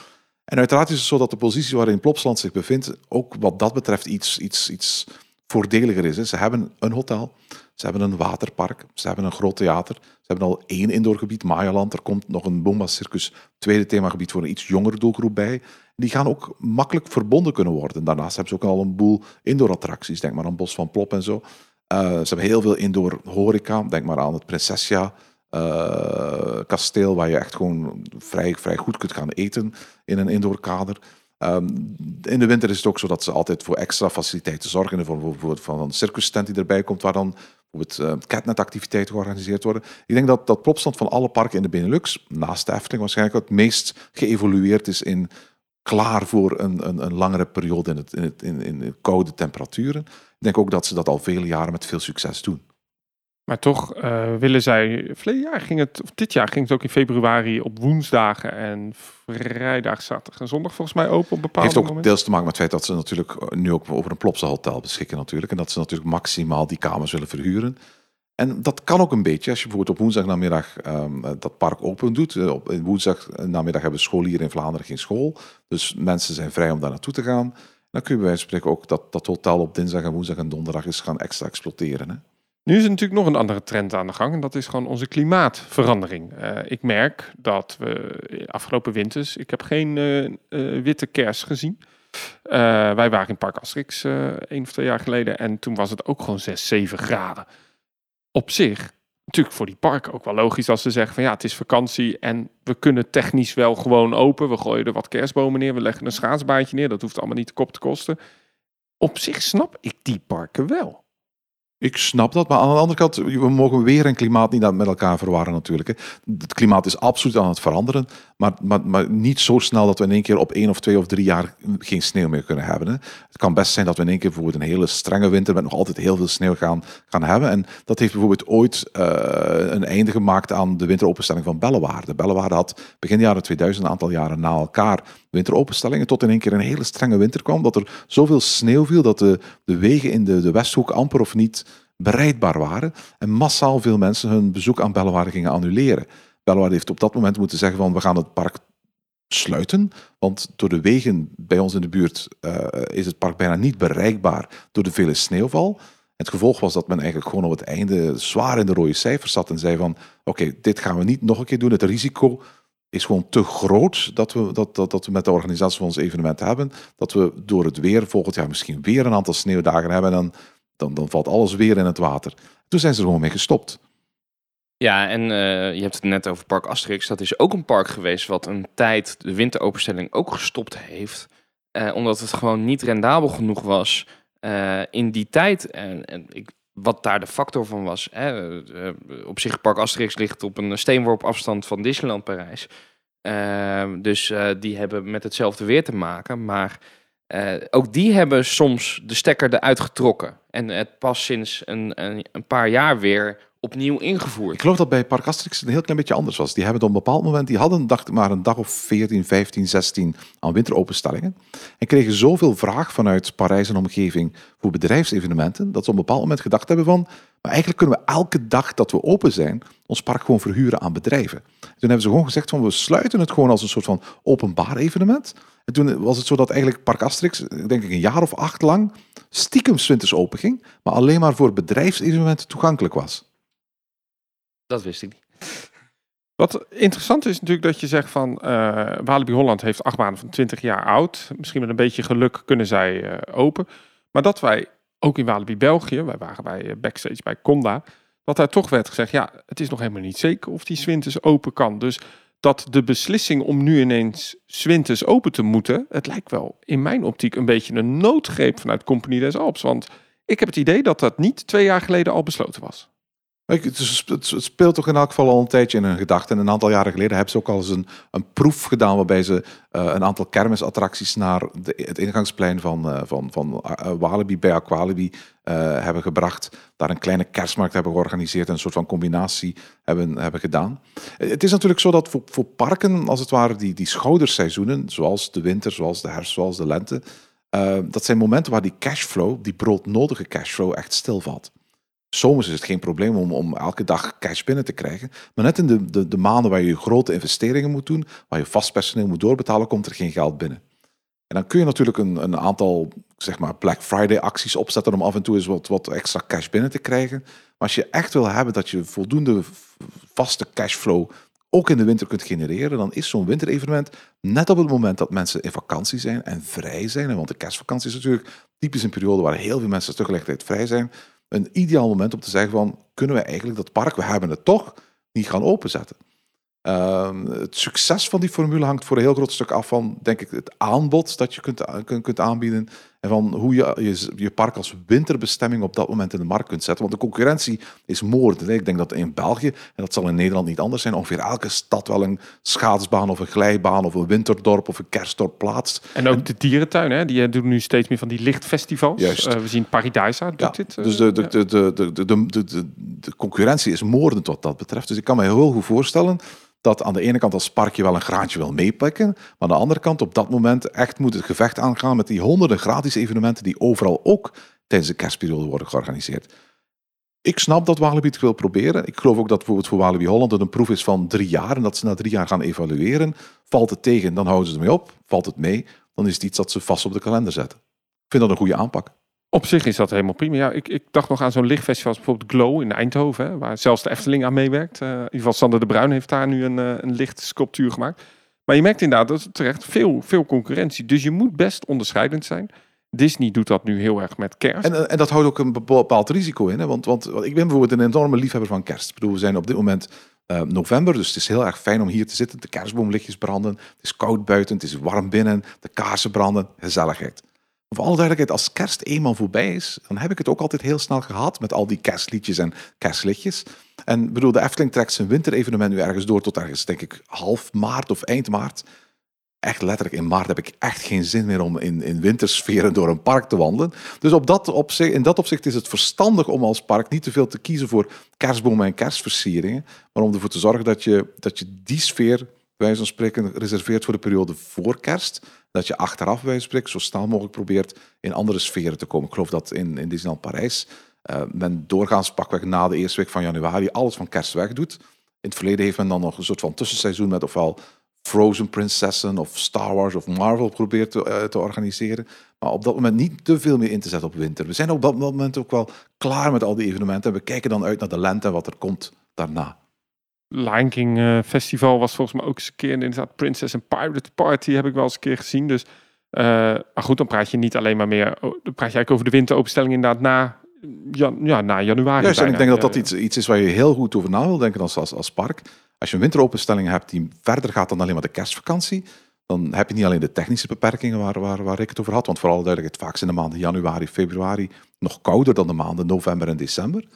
En uiteraard is het zo dat de positie waarin Plopsland zich bevindt ook wat dat betreft iets, iets, iets voordeliger is. Hè. Ze hebben een hotel, ze hebben een waterpark, ze hebben een groot theater, ze hebben al één indoorgebied, Mayaland. Er komt nog een Boomba Circus tweede themagebied voor een iets jongere doelgroep bij. Die gaan ook makkelijk verbonden kunnen worden. Daarnaast hebben ze ook al een boel indoor attracties. Denk maar aan Bos van Plop en zo. Eh, ze hebben heel veel indoor horeca. Denk maar aan het Prinsessia eh, kasteel, waar je echt gewoon vrij, vrij goed kunt gaan eten in een indoor kader. Ehm, in de winter is het ook zo dat ze altijd voor extra faciliteiten zorgen. Voor bijvoorbeeld van een circustent die erbij komt, waar dan bijvoorbeeld uh, catnet-activiteiten georganiseerd worden. Ik denk dat dat Plopsland van alle parken in de Benelux, naast de Efteling waarschijnlijk, het meest geëvolueerd is in klaar voor een, een, een langere periode in, het, in, het, in, in koude temperaturen. Ik denk ook dat ze dat al vele jaren met veel succes doen. Maar toch uh, willen zij. Verleden jaar ging het, of dit jaar ging het ook in februari op woensdagen en vrijdag, zaterdag en zondag volgens mij open op bepaalde Heeft ook momenten. deels te maken met het feit dat ze natuurlijk nu ook over een Plopsa hotel beschikken natuurlijk. En dat ze natuurlijk maximaal die kamers willen verhuren. En dat kan ook een beetje als je bijvoorbeeld op woensdagnamiddag um, dat park open doet. Op woensdagnamiddag hebben scholieren in Vlaanderen geen school. Dus mensen zijn vrij om daar naartoe te gaan. Dan kun je bij wijze van spreken ook dat, dat hotel op dinsdag en woensdag en donderdag is gaan extra exploiteren. Hè? Nu is er natuurlijk nog een andere trend aan de gang. En dat is gewoon onze klimaatverandering. Uh, ik merk dat we afgelopen winters... Ik heb geen uh, witte kers gezien. wij waren in Park Asterix één of twee jaar geleden. En toen was het ook gewoon 6, 7 graden. Op zich, natuurlijk voor die parken ook wel logisch als ze zeggen van ja, het is vakantie en we kunnen technisch wel gewoon open. We gooien er wat kerstbomen neer, we leggen een schaatsbaantje neer. Dat hoeft allemaal niet de kop te kosten. Op zich snap ik die parken wel. Ik snap dat, maar aan de andere kant, we mogen weer en klimaat niet met elkaar verwarren natuurlijk. Het klimaat is absoluut aan het veranderen, maar, maar, maar niet zo snel dat we in één keer op één of twee of drie jaar geen sneeuw meer kunnen hebben. Het kan best zijn dat we in één keer bijvoorbeeld een hele strenge winter met nog altijd heel veel sneeuw gaan, gaan hebben. En dat heeft bijvoorbeeld ooit uh, een einde gemaakt aan de winteropenstelling van Bellewaarde. Bellewaarde had begin jaren 2000 een aantal jaren na elkaar winteropenstellingen tot in één keer een hele strenge winter kwam, dat er zoveel sneeuw viel dat de, de wegen in de, de Westhoek amper of niet bereidbaar waren en massaal veel mensen hun bezoek aan Bellewaarde gingen annuleren. Bellewaarde heeft op dat moment moeten zeggen van we gaan het park sluiten, want door de wegen bij ons in de buurt uh, is het park bijna niet bereikbaar door de vele sneeuwval. Het gevolg was dat men eigenlijk gewoon op het einde zwaar in de rode cijfers zat en zei van oké, dit gaan we niet nog een keer doen. Het risico is gewoon te groot dat we, dat, dat, dat we met de organisatie van ons evenement hebben. Dat we door het weer volgend jaar misschien weer een aantal sneeuwdagen hebben. En dan, dan, dan valt alles weer in het water. Toen zijn ze er gewoon mee gestopt. Ja, en uh, je hebt het net over Park Asterix. Dat is ook een park geweest wat een tijd de winteropenstelling ook gestopt heeft. eh, omdat het gewoon niet rendabel genoeg was eh, in die tijd. En, en ik, wat daar de factor van was. Hè, eh, op zich, Park Asterix ligt op een steenworp afstand van Disneyland Parijs. Ehm, dus eh, die hebben met hetzelfde weer te maken. Maar eh, ook die hebben soms de stekker eruit getrokken. En het pas sinds een, een, een paar jaar weer opnieuw Ik ingevoerd. geloof dat bij Park Asterix een heel klein beetje anders was. Die hebben op een bepaald moment, die hadden dacht ik maar een dag of 14, 15, 16 aan winteropenstellingen. En kregen zoveel vraag vanuit Parijs en omgeving voor bedrijfsevenementen, dat ze op een bepaald moment gedacht hebben van, maar eigenlijk kunnen we elke dag dat we open zijn, ons park gewoon verhuren aan bedrijven. Toen hebben ze gewoon gezegd van, we sluiten het gewoon als een soort van openbaar evenement. En toen was het zo dat eigenlijk Park Asterix, denk ik een jaar of acht lang, stiekem winters open ging, maar alleen maar voor bedrijfsevenementen toegankelijk was. Dat wist ik niet. Wat interessant is natuurlijk dat je zegt van eh Walibi Holland heeft acht maanden van 20 jaar oud. Misschien met een beetje geluk kunnen zij eh, open. Maar dat wij ook in Walibi België, wij waren bij eh, backstage bij Conda, dat daar toch werd gezegd, ja, het is nog helemaal niet zeker of die Swinters open kan. Dus dat de beslissing om nu ineens Swinters open te moeten, het lijkt wel in mijn optiek een beetje een noodgreep vanuit Compagnie des Alps. Want ik heb het idee dat dat niet twee jaar geleden al besloten was. Het, speelt toch in elk geval al een tijdje in hun gedachten. En een aantal jaren geleden hebben ze ook al eens een, een proef gedaan waarbij ze eh, een aantal kermisattracties naar de, het ingangsplein van, eh, van, van eh, Walibi bij Aqualibi hebben gebracht. Daar een kleine kerstmarkt hebben georganiseerd en een soort van combinatie hebben, hebben gedaan. Het is natuurlijk zo dat voor, voor parken, als het ware, die, die schouderseizoenen, zoals de winter, zoals de herfst, zoals de lente, dat zijn momenten waar die cashflow, die broodnodige cashflow, echt stilvalt. Zomers is het geen probleem om, om elke dag cash binnen te krijgen. Maar net in de, de, de maanden waar je grote investeringen moet doen, waar je vast personeel moet doorbetalen, komt er geen geld binnen. En dan kun je natuurlijk een, een aantal zeg maar Black Friday acties opzetten om af en toe eens wat, wat extra cash binnen te krijgen. Maar als je echt wil hebben dat je voldoende vaste cashflow ook in de winter kunt genereren, dan is zo'n winterevenement net op het moment dat mensen in vakantie zijn en vrij zijn. Want de kerstvakantie is natuurlijk typisch een periode waar heel veel mensen tegelijkertijd vrij zijn een ideaal moment om te zeggen van, kunnen we eigenlijk dat park, we hebben het toch, niet gaan openzetten. Ehm, het succes van die formule hangt voor een heel groot stuk af van, denk ik, het aanbod dat je kunt, kunt, kunt aanbieden en van hoe je, je je park als winterbestemming op dat moment in de markt kunt zetten. Want de concurrentie is moordend. hè. Ik denk dat in België, en dat zal in Nederland niet anders zijn, ongeveer elke stad wel een schaatsbaan of een glijbaan of een winterdorp of een kerstdorp plaatst. En ook de dierentuin, hè? die doen nu steeds meer van die lichtfestivals. Juist. Eh, we zien Paradisa doet Ja, dit. eh, dus de, de, ja. de, de, de, de, de, de, de, de concurrentie is moordend wat dat betreft. Dus ik kan me heel goed voorstellen dat aan de ene kant als parkje wel een graantje wil meepikken, maar aan de andere kant op dat moment echt moet het gevecht aangaan met die honderden gratis evenementen die overal ook tijdens de kerstperiode worden georganiseerd. Ik snap dat Walibi het wil proberen. Ik geloof ook dat voor Walibi Holland het een proef is van drie jaar en dat ze na drie jaar gaan evalueren. Valt het tegen, dan houden ze ermee op. Valt het mee, dan is het iets dat ze vast op de kalender zetten. Ik vind dat een goede aanpak. Op zich is dat helemaal prima. Ja, ik, ik dacht nog aan zo'n lichtfestival als bijvoorbeeld Glow in Eindhoven, hè, waar zelfs de Efteling aan meewerkt. Eh, in ieder geval Sander de Bruin heeft daar nu een, eh, een lichtsculptuur gemaakt. Maar je merkt inderdaad dat er terecht veel, veel concurrentie. Dus je moet best onderscheidend zijn. Disney doet dat nu heel erg met kerst. En, en dat houdt ook een bepaald risico in. Hè? Want, want, want ik ben bijvoorbeeld een enorme liefhebber van kerst. Ik bedoel, we zijn op dit moment eh, november, dus het is heel erg fijn om hier te zitten. De kerstboomlichtjes branden, het is koud buiten, het is warm binnen, de kaarsen branden, gezelligheid. Voor alle duidelijkheid, als kerst eenmaal voorbij is, dan heb ik het ook altijd heel snel gehad met al die kerstliedjes en kerstlichtjes. En bedoel, de Efteling trekt zijn winterevenement nu ergens door tot ergens, denk ik, half maart of eind maart. Echt letterlijk, in maart heb ik echt geen zin meer om in, in wintersferen door een park te wandelen. Dus op dat opzicht, in dat opzicht is het verstandig om als park niet te veel te kiezen voor kerstbomen en kerstversieringen, maar om ervoor te zorgen dat je, dat je die sfeer, wijze van spreken, reserveert voor de periode voor kerst. Dat je achteraf, bij spreken, zo snel mogelijk probeert in andere sferen te komen. Ik geloof dat in, in Disneyland Parijs eh, men doorgaans pakweg na de eerste week van januari alles van kerst wegdoet. In het verleden heeft men dan nog een soort van tussenseizoen met ofwel Frozen Prinsessen of Star Wars of Marvel probeert te, eh, te organiseren. Maar op dat moment niet te veel meer in te zetten op winter. We zijn op dat moment ook wel klaar met al die evenementen. En we kijken dan uit naar de lente en wat er komt daarna. Lion King eh, Festival was volgens mij ook eens een keer inderdaad Princess and Pirate Party heb ik wel eens een keer gezien. Dus, eh, maar goed, dan praat je niet alleen maar meer, dan praat je eigenlijk over de winteropenstelling inderdaad na, jan, ja, na januari. Juist, en ik denk dat dat iets, iets is waar je heel goed over na wil denken als, als, als park. Als je een winteropenstelling hebt die verder gaat dan alleen maar de kerstvakantie, dan heb je niet alleen de technische beperkingen waar, waar, waar ik het over had. Want vooral duidelijkheid, vaak zijn de maanden januari, februari nog kouder dan de maanden november en december.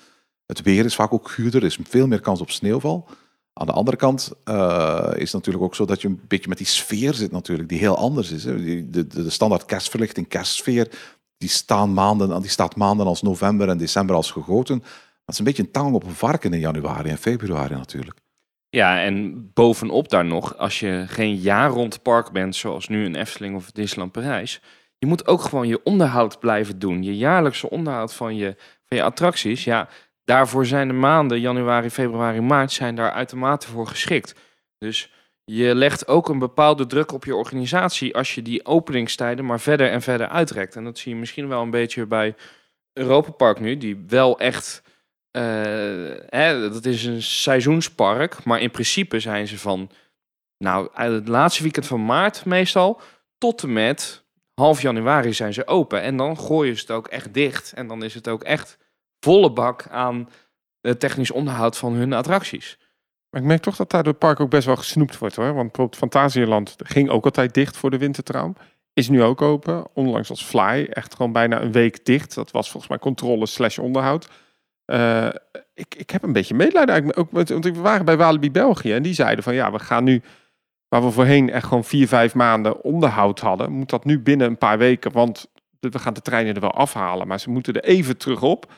Het weer is vaak ook guurder, er is veel meer kans op sneeuwval. Aan de andere kant uh, is natuurlijk ook zo dat je een beetje met die sfeer zit natuurlijk, die heel anders is. Hè. De, de, de standaard kerstverlichting, kerstsfeer, die, staan maanden, die staat maanden als november en december als gegoten. Dat is een beetje een tang op een varken in januari en februari natuurlijk. Ja, en bovenop daar nog, als je geen jaar rond park bent, zoals nu een Efteling of Disneyland Parijs, je moet ook gewoon je onderhoud blijven doen. Je jaarlijkse onderhoud van je, van je attracties. Ja, daarvoor zijn de maanden januari, februari, maart zijn daar uitermate voor geschikt. Dus je legt ook een bepaalde druk op je organisatie als je die openingstijden maar verder en verder uitrekt. En dat zie je misschien wel een beetje bij Europa Park nu, die wel echt uh, hè, dat is een seizoenspark, maar in principe zijn ze van, nou, het laatste weekend van maart meestal, tot en met half januari zijn ze open. En dan gooien ze het ook echt dicht. En dan is het ook echt volle bak aan het technisch onderhoud van hun attracties. Maar ik merk toch dat daar het park ook best wel gesnoept wordt hoor. Want bijvoorbeeld Fantasieland ging ook altijd dicht voor de wintertraum. Is nu ook open. Onlangs als Fly echt gewoon bijna een week dicht. Dat was volgens mij controle slash onderhoud. Uh, ik, ik heb een beetje medelijden. Ook met, want we waren bij Walibi België en die zeiden van ja, we gaan nu, waar we voorheen echt gewoon vier, vijf maanden onderhoud hadden, moet dat nu binnen een paar weken, want we gaan de treinen er wel afhalen, maar ze moeten er even terug op.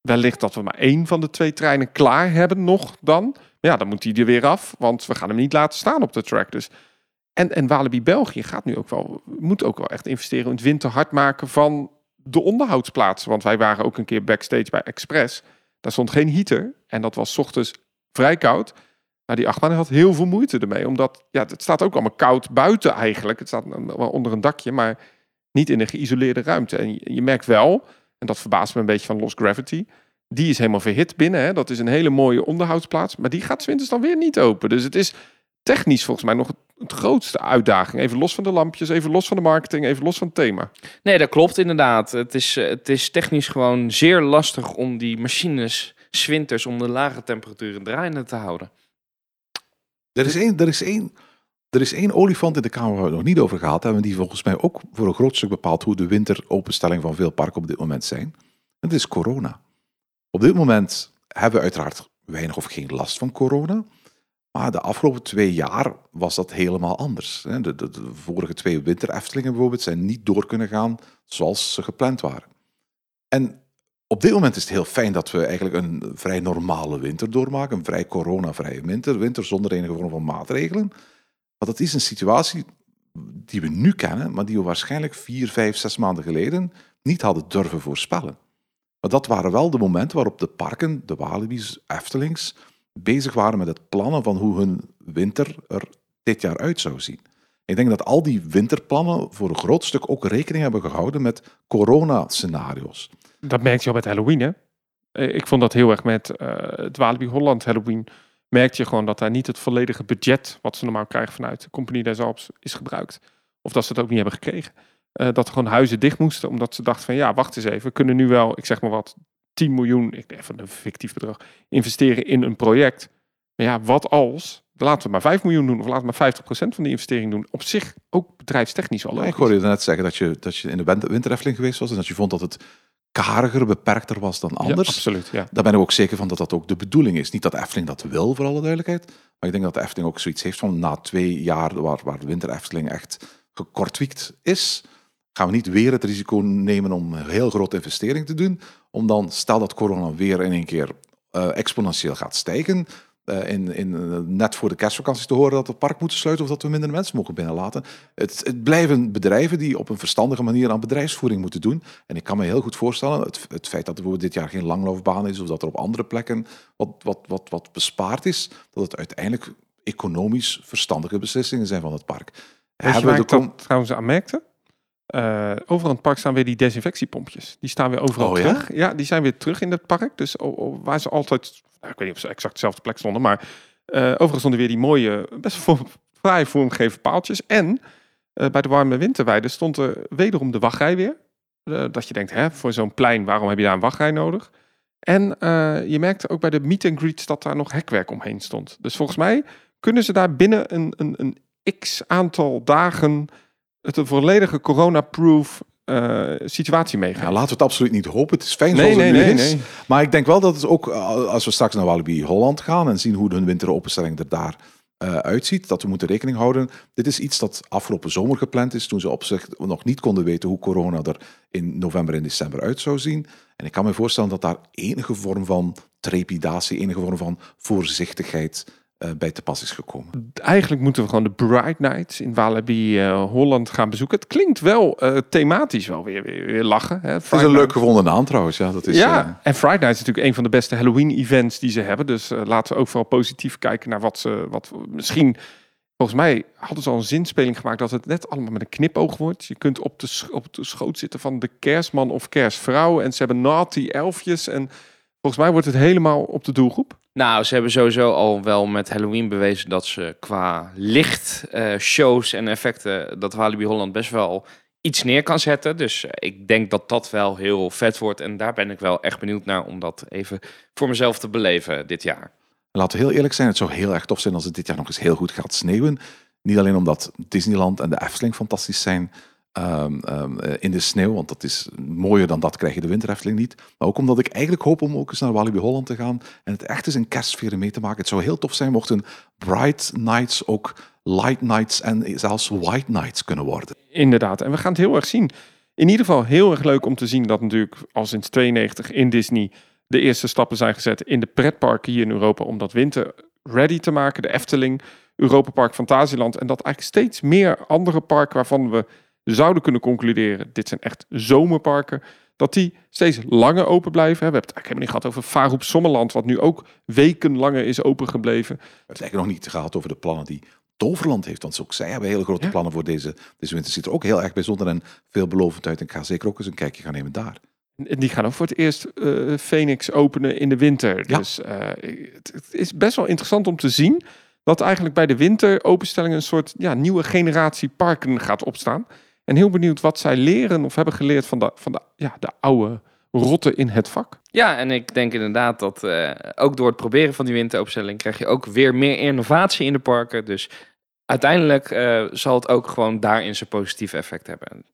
Wellicht dat we maar één van de twee treinen klaar hebben nog dan. Ja, dan moet die er weer af, want we gaan hem niet laten staan op de track. Dus. En, en Walibi België gaat nu ook wel, moet ook wel echt investeren in het winter hard maken van de onderhoudsplaatsen. Want wij waren ook een keer backstage bij Express. Daar stond geen heater. En dat was ochtends vrij koud. Maar die achtbaan had heel veel moeite ermee. Omdat ja, het staat ook allemaal koud buiten eigenlijk. Het staat wel onder een dakje, maar niet in een geïsoleerde ruimte. En je merkt wel, en dat verbaast me een beetje van Lost Gravity. Die is helemaal verhit binnen. Hè? Dat is een hele mooie onderhoudsplaats. Maar die gaat winters dan weer niet open. Dus het is technisch volgens mij nog het grootste uitdaging. Even los van de lampjes, even los van de marketing, even los van het thema. Nee, dat klopt inderdaad. Het is, eh, het is technisch gewoon zeer lastig om die machines zwinters onder lage temperaturen draaiende te houden. Er is één, er is één, er is één olifant in de kamer waar we het nog niet over gehad hebben, die volgens mij ook voor een groot stuk bepaalt hoe de winteropenstelling van veel parken op dit moment zijn. Dat is corona. Op dit moment hebben we uiteraard weinig of geen last van corona. Maar de afgelopen twee jaar was dat helemaal anders. De, de, vorige twee winter bijvoorbeeld zijn niet door kunnen gaan zoals ze gepland waren. En op dit moment is het heel fijn dat we eigenlijk een vrij normale winter doormaken. Een vrij coronavrije winter. Winter zonder enige vorm van maatregelen. Maar dat is een situatie die we nu kennen, maar die we waarschijnlijk vier, vijf, zes maanden geleden niet hadden durven voorspellen. Maar dat waren wel de momenten waarop de parken, de Walibi's, Eftelings, bezig waren met het plannen van hoe hun winter er dit jaar uit zou zien. Ik denk dat al die winterplannen voor een groot stuk ook rekening hebben gehouden met corona-scenario's. Dat merk je al met Halloween, hè? Eh, ik vond dat heel erg met uh, het Walibi Holland Halloween. Merkte je gewoon dat daar niet het volledige budget wat ze normaal krijgen vanuit de Compagnie des Alps is gebruikt. Of dat ze het ook niet hebben gekregen. Uh, dat er gewoon huizen dicht moesten, omdat ze dachten van ja, wacht eens even, we kunnen nu wel, ik zeg maar wat, 10 miljoen, ik even een fictief bedrag, investeren in een project. Maar ja, wat als? Laten we maar 5 miljoen doen of laten we maar 50% van die investering doen. Op zich ook bedrijfstechnisch al. ik hoorde je net zeggen dat je, dat je in de winterefteling geweest was en dat je vond dat het kariger, beperkter was dan anders. Ja, absoluut, ja. Daar ben ik ook zeker van dat dat ook de bedoeling is. Niet dat Efteling dat wil, voor alle duidelijkheid. Maar ik denk dat de Efteling ook zoiets heeft van na twee jaar waar, waar de winter Efteling echt gekortwiekt is, gaan we niet weer het risico nemen om een heel grote investering te doen. Om dan, stel dat corona weer in één keer uh, exponentieel gaat stijgen. Uh, in, in, uh, net voor de kerstvakantie te horen dat het park moet sluiten of dat we minder mensen mogen binnenlaten. Het, het, blijven bedrijven die op een verstandige manier aan bedrijfsvoering moeten doen. En ik kan me heel goed voorstellen, het, het feit dat er dit jaar geen langloopbaan is of dat er op andere plekken wat, wat, wat, wat bespaard is, dat het uiteindelijk economisch verstandige beslissingen zijn van het park. Weet je waar ik dat trouwens aan merkte? Uh, overal in het park staan weer die desinfectiepompjes. Die staan weer overal oh, terug. Ja? die zijn weer terug in het park. Dus waar ze altijd, nou, ik weet niet of ze exact dezelfde plek stonden, maar uh, overal stonden weer die mooie, best voor, fraai vormgegeven paaltjes. En uh, bij de warme winterweide stond er wederom de wachtrij weer. dat je denkt, hè, voor zo'n plein, waarom heb je daar een wachtrij nodig? En je merkte ook bij de meet and greet dat daar nog hekwerk omheen stond. Dus volgens mij kunnen ze daar binnen een, een, een x aantal dagen het een volledige corona-proof eh, situatie meegaan. Ja, laten we het absoluut niet hopen. Het is fijn nee, zoals nee, het nu nee, is. Maar ik denk wel dat het ook, eh, als we straks naar Walibi Holland gaan en zien hoe hun winteropenstelling er daar eh, uitziet, dat we moeten rekening houden. Dit is iets dat afgelopen zomer gepland is, toen ze op zich nog niet konden weten hoe corona er in november en december uit zou zien. En ik kan me voorstellen dat daar enige vorm van trepidatie, enige vorm van voorzichtigheid bij te pas is gekomen. Eigenlijk moeten we gewoon de Bright Nights in Walibi eh, Holland gaan bezoeken. Het klinkt wel eh, thematisch wel weer, weer, weer lachen. Hè? Het is een leuk gevonden naam trouwens. Ja, dat is, ja, eh, en Friday Night is natuurlijk een van de beste Halloween-events die ze hebben. Dus eh, laten we ook vooral positief kijken naar wat ze... Wat, misschien, volgens mij hadden ze al een zinspeling gemaakt... dat het net allemaal met een knipoog wordt. Je kunt op de, op de schoot zitten van de kerstman of kerstvrouw. En ze hebben naughty elfjes. En volgens mij wordt het helemaal op de doelgroep. Nou, ze hebben sowieso al wel met Halloween bewezen dat ze qua licht, eh, en effecten, dat Walibi Holland best wel iets neer kan zetten. Dus eh, ik denk dat dat wel heel vet wordt. En daar ben ik wel echt benieuwd naar om dat even voor mezelf te beleven dit jaar. Laten we heel eerlijk zijn, het zou heel erg tof zijn als het dit jaar nog eens heel goed gaat sneeuwen. Niet alleen omdat Disneyland en de Efteling fantastisch zijn ehm, ehm, eh, in de sneeuw, want dat is mooier dan dat krijg je de Winter Efteling niet. Maar ook omdat ik eigenlijk hoop om ook eens naar Walibi Holland te gaan en het echt eens een kerstsfeer mee te maken. Het zou heel tof zijn mochten Bright Nights ook Light Nights en zelfs White Nights kunnen worden. Inderdaad, en we gaan het heel erg zien. In ieder geval heel erg leuk om te zien dat natuurlijk al sinds 92 in Disney de eerste stappen zijn gezet in de pretparken hier in Europa om dat winter ready te maken. De Efteling, Europa Park Fantasieland en dat eigenlijk steeds meer andere parken waarvan we zouden kunnen concluderen, dit zijn echt zomerparken, dat die steeds langer open blijven. We hebben het eigenlijk helemaal niet gehad over Faroep Sommerland, wat nu ook weken langer is open gebleven. We hebben het eigenlijk nog niet gehad over de plannen die Toverland heeft. Want ook zij hebben hele grote Ja. plannen voor deze, deze winter. Ziet er ook heel erg bijzonder en veelbelovend uit. En ik ga zeker ook eens een kijkje gaan nemen daar. En die gaan ook voor het eerst eh, Phoenix openen in de winter. Ja. Dus eh, het, het is best wel interessant om te zien dat eigenlijk bij de winteropenstelling een soort ja, nieuwe generatie parken gaat opstaan. En heel benieuwd wat zij leren of hebben geleerd van de, van de, ja, de oude rotten in het vak. Ja, en ik denk inderdaad dat eh, ook door het proberen van die winteropstelling krijg je ook weer meer innovatie in de parken. Dus uiteindelijk eh, zal het ook gewoon daarin zijn positieve effect hebben.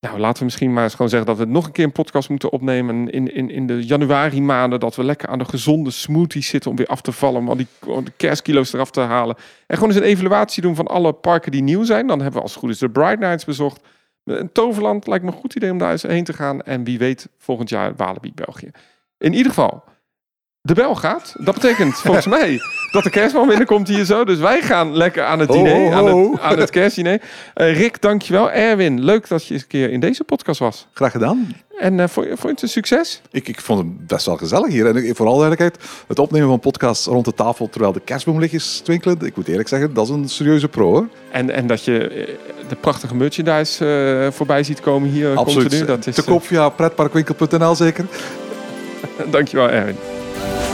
Nou, laten we misschien maar eens gewoon zeggen dat we nog een keer een podcast moeten opnemen in, in, in de januari maanden. Dat we lekker aan de gezonde smoothies zitten om weer af te vallen. Om al die, om kerstkilo's eraf te halen. En gewoon eens een evaluatie doen van alle parken die nieuw zijn. Dan hebben we als het goed is de Bright Nights bezocht. Een Toverland lijkt me een goed idee om daar eens heen te gaan. En wie weet volgend jaar Walibi België. In ieder geval, de bel gaat. Dat betekent volgens mij dat de kerstman binnenkomt hier zo. Dus wij gaan lekker aan het diner, aan het, aan het kerstdiner. Eh, Rick, dankjewel. Erwin, leuk dat je eens een keer in deze podcast was. Graag gedaan. En eh vond, je, vond je het een succes? Ik, ik vond het best wel gezellig hier. En ik- voor alle duidelijkheid, het opnemen van podcasts rond de tafel terwijl de kerstboomlichtjes twinkelen. Ik moet eerlijk zeggen, dat is een serieuze pro. Hoor. En, en dat je eh, de prachtige merchandise voorbij ziet komen hier Absoluut. continu. Dat is, Te koop via pretparkwinkel.nl zeker. dankjewel Erwin. Bye.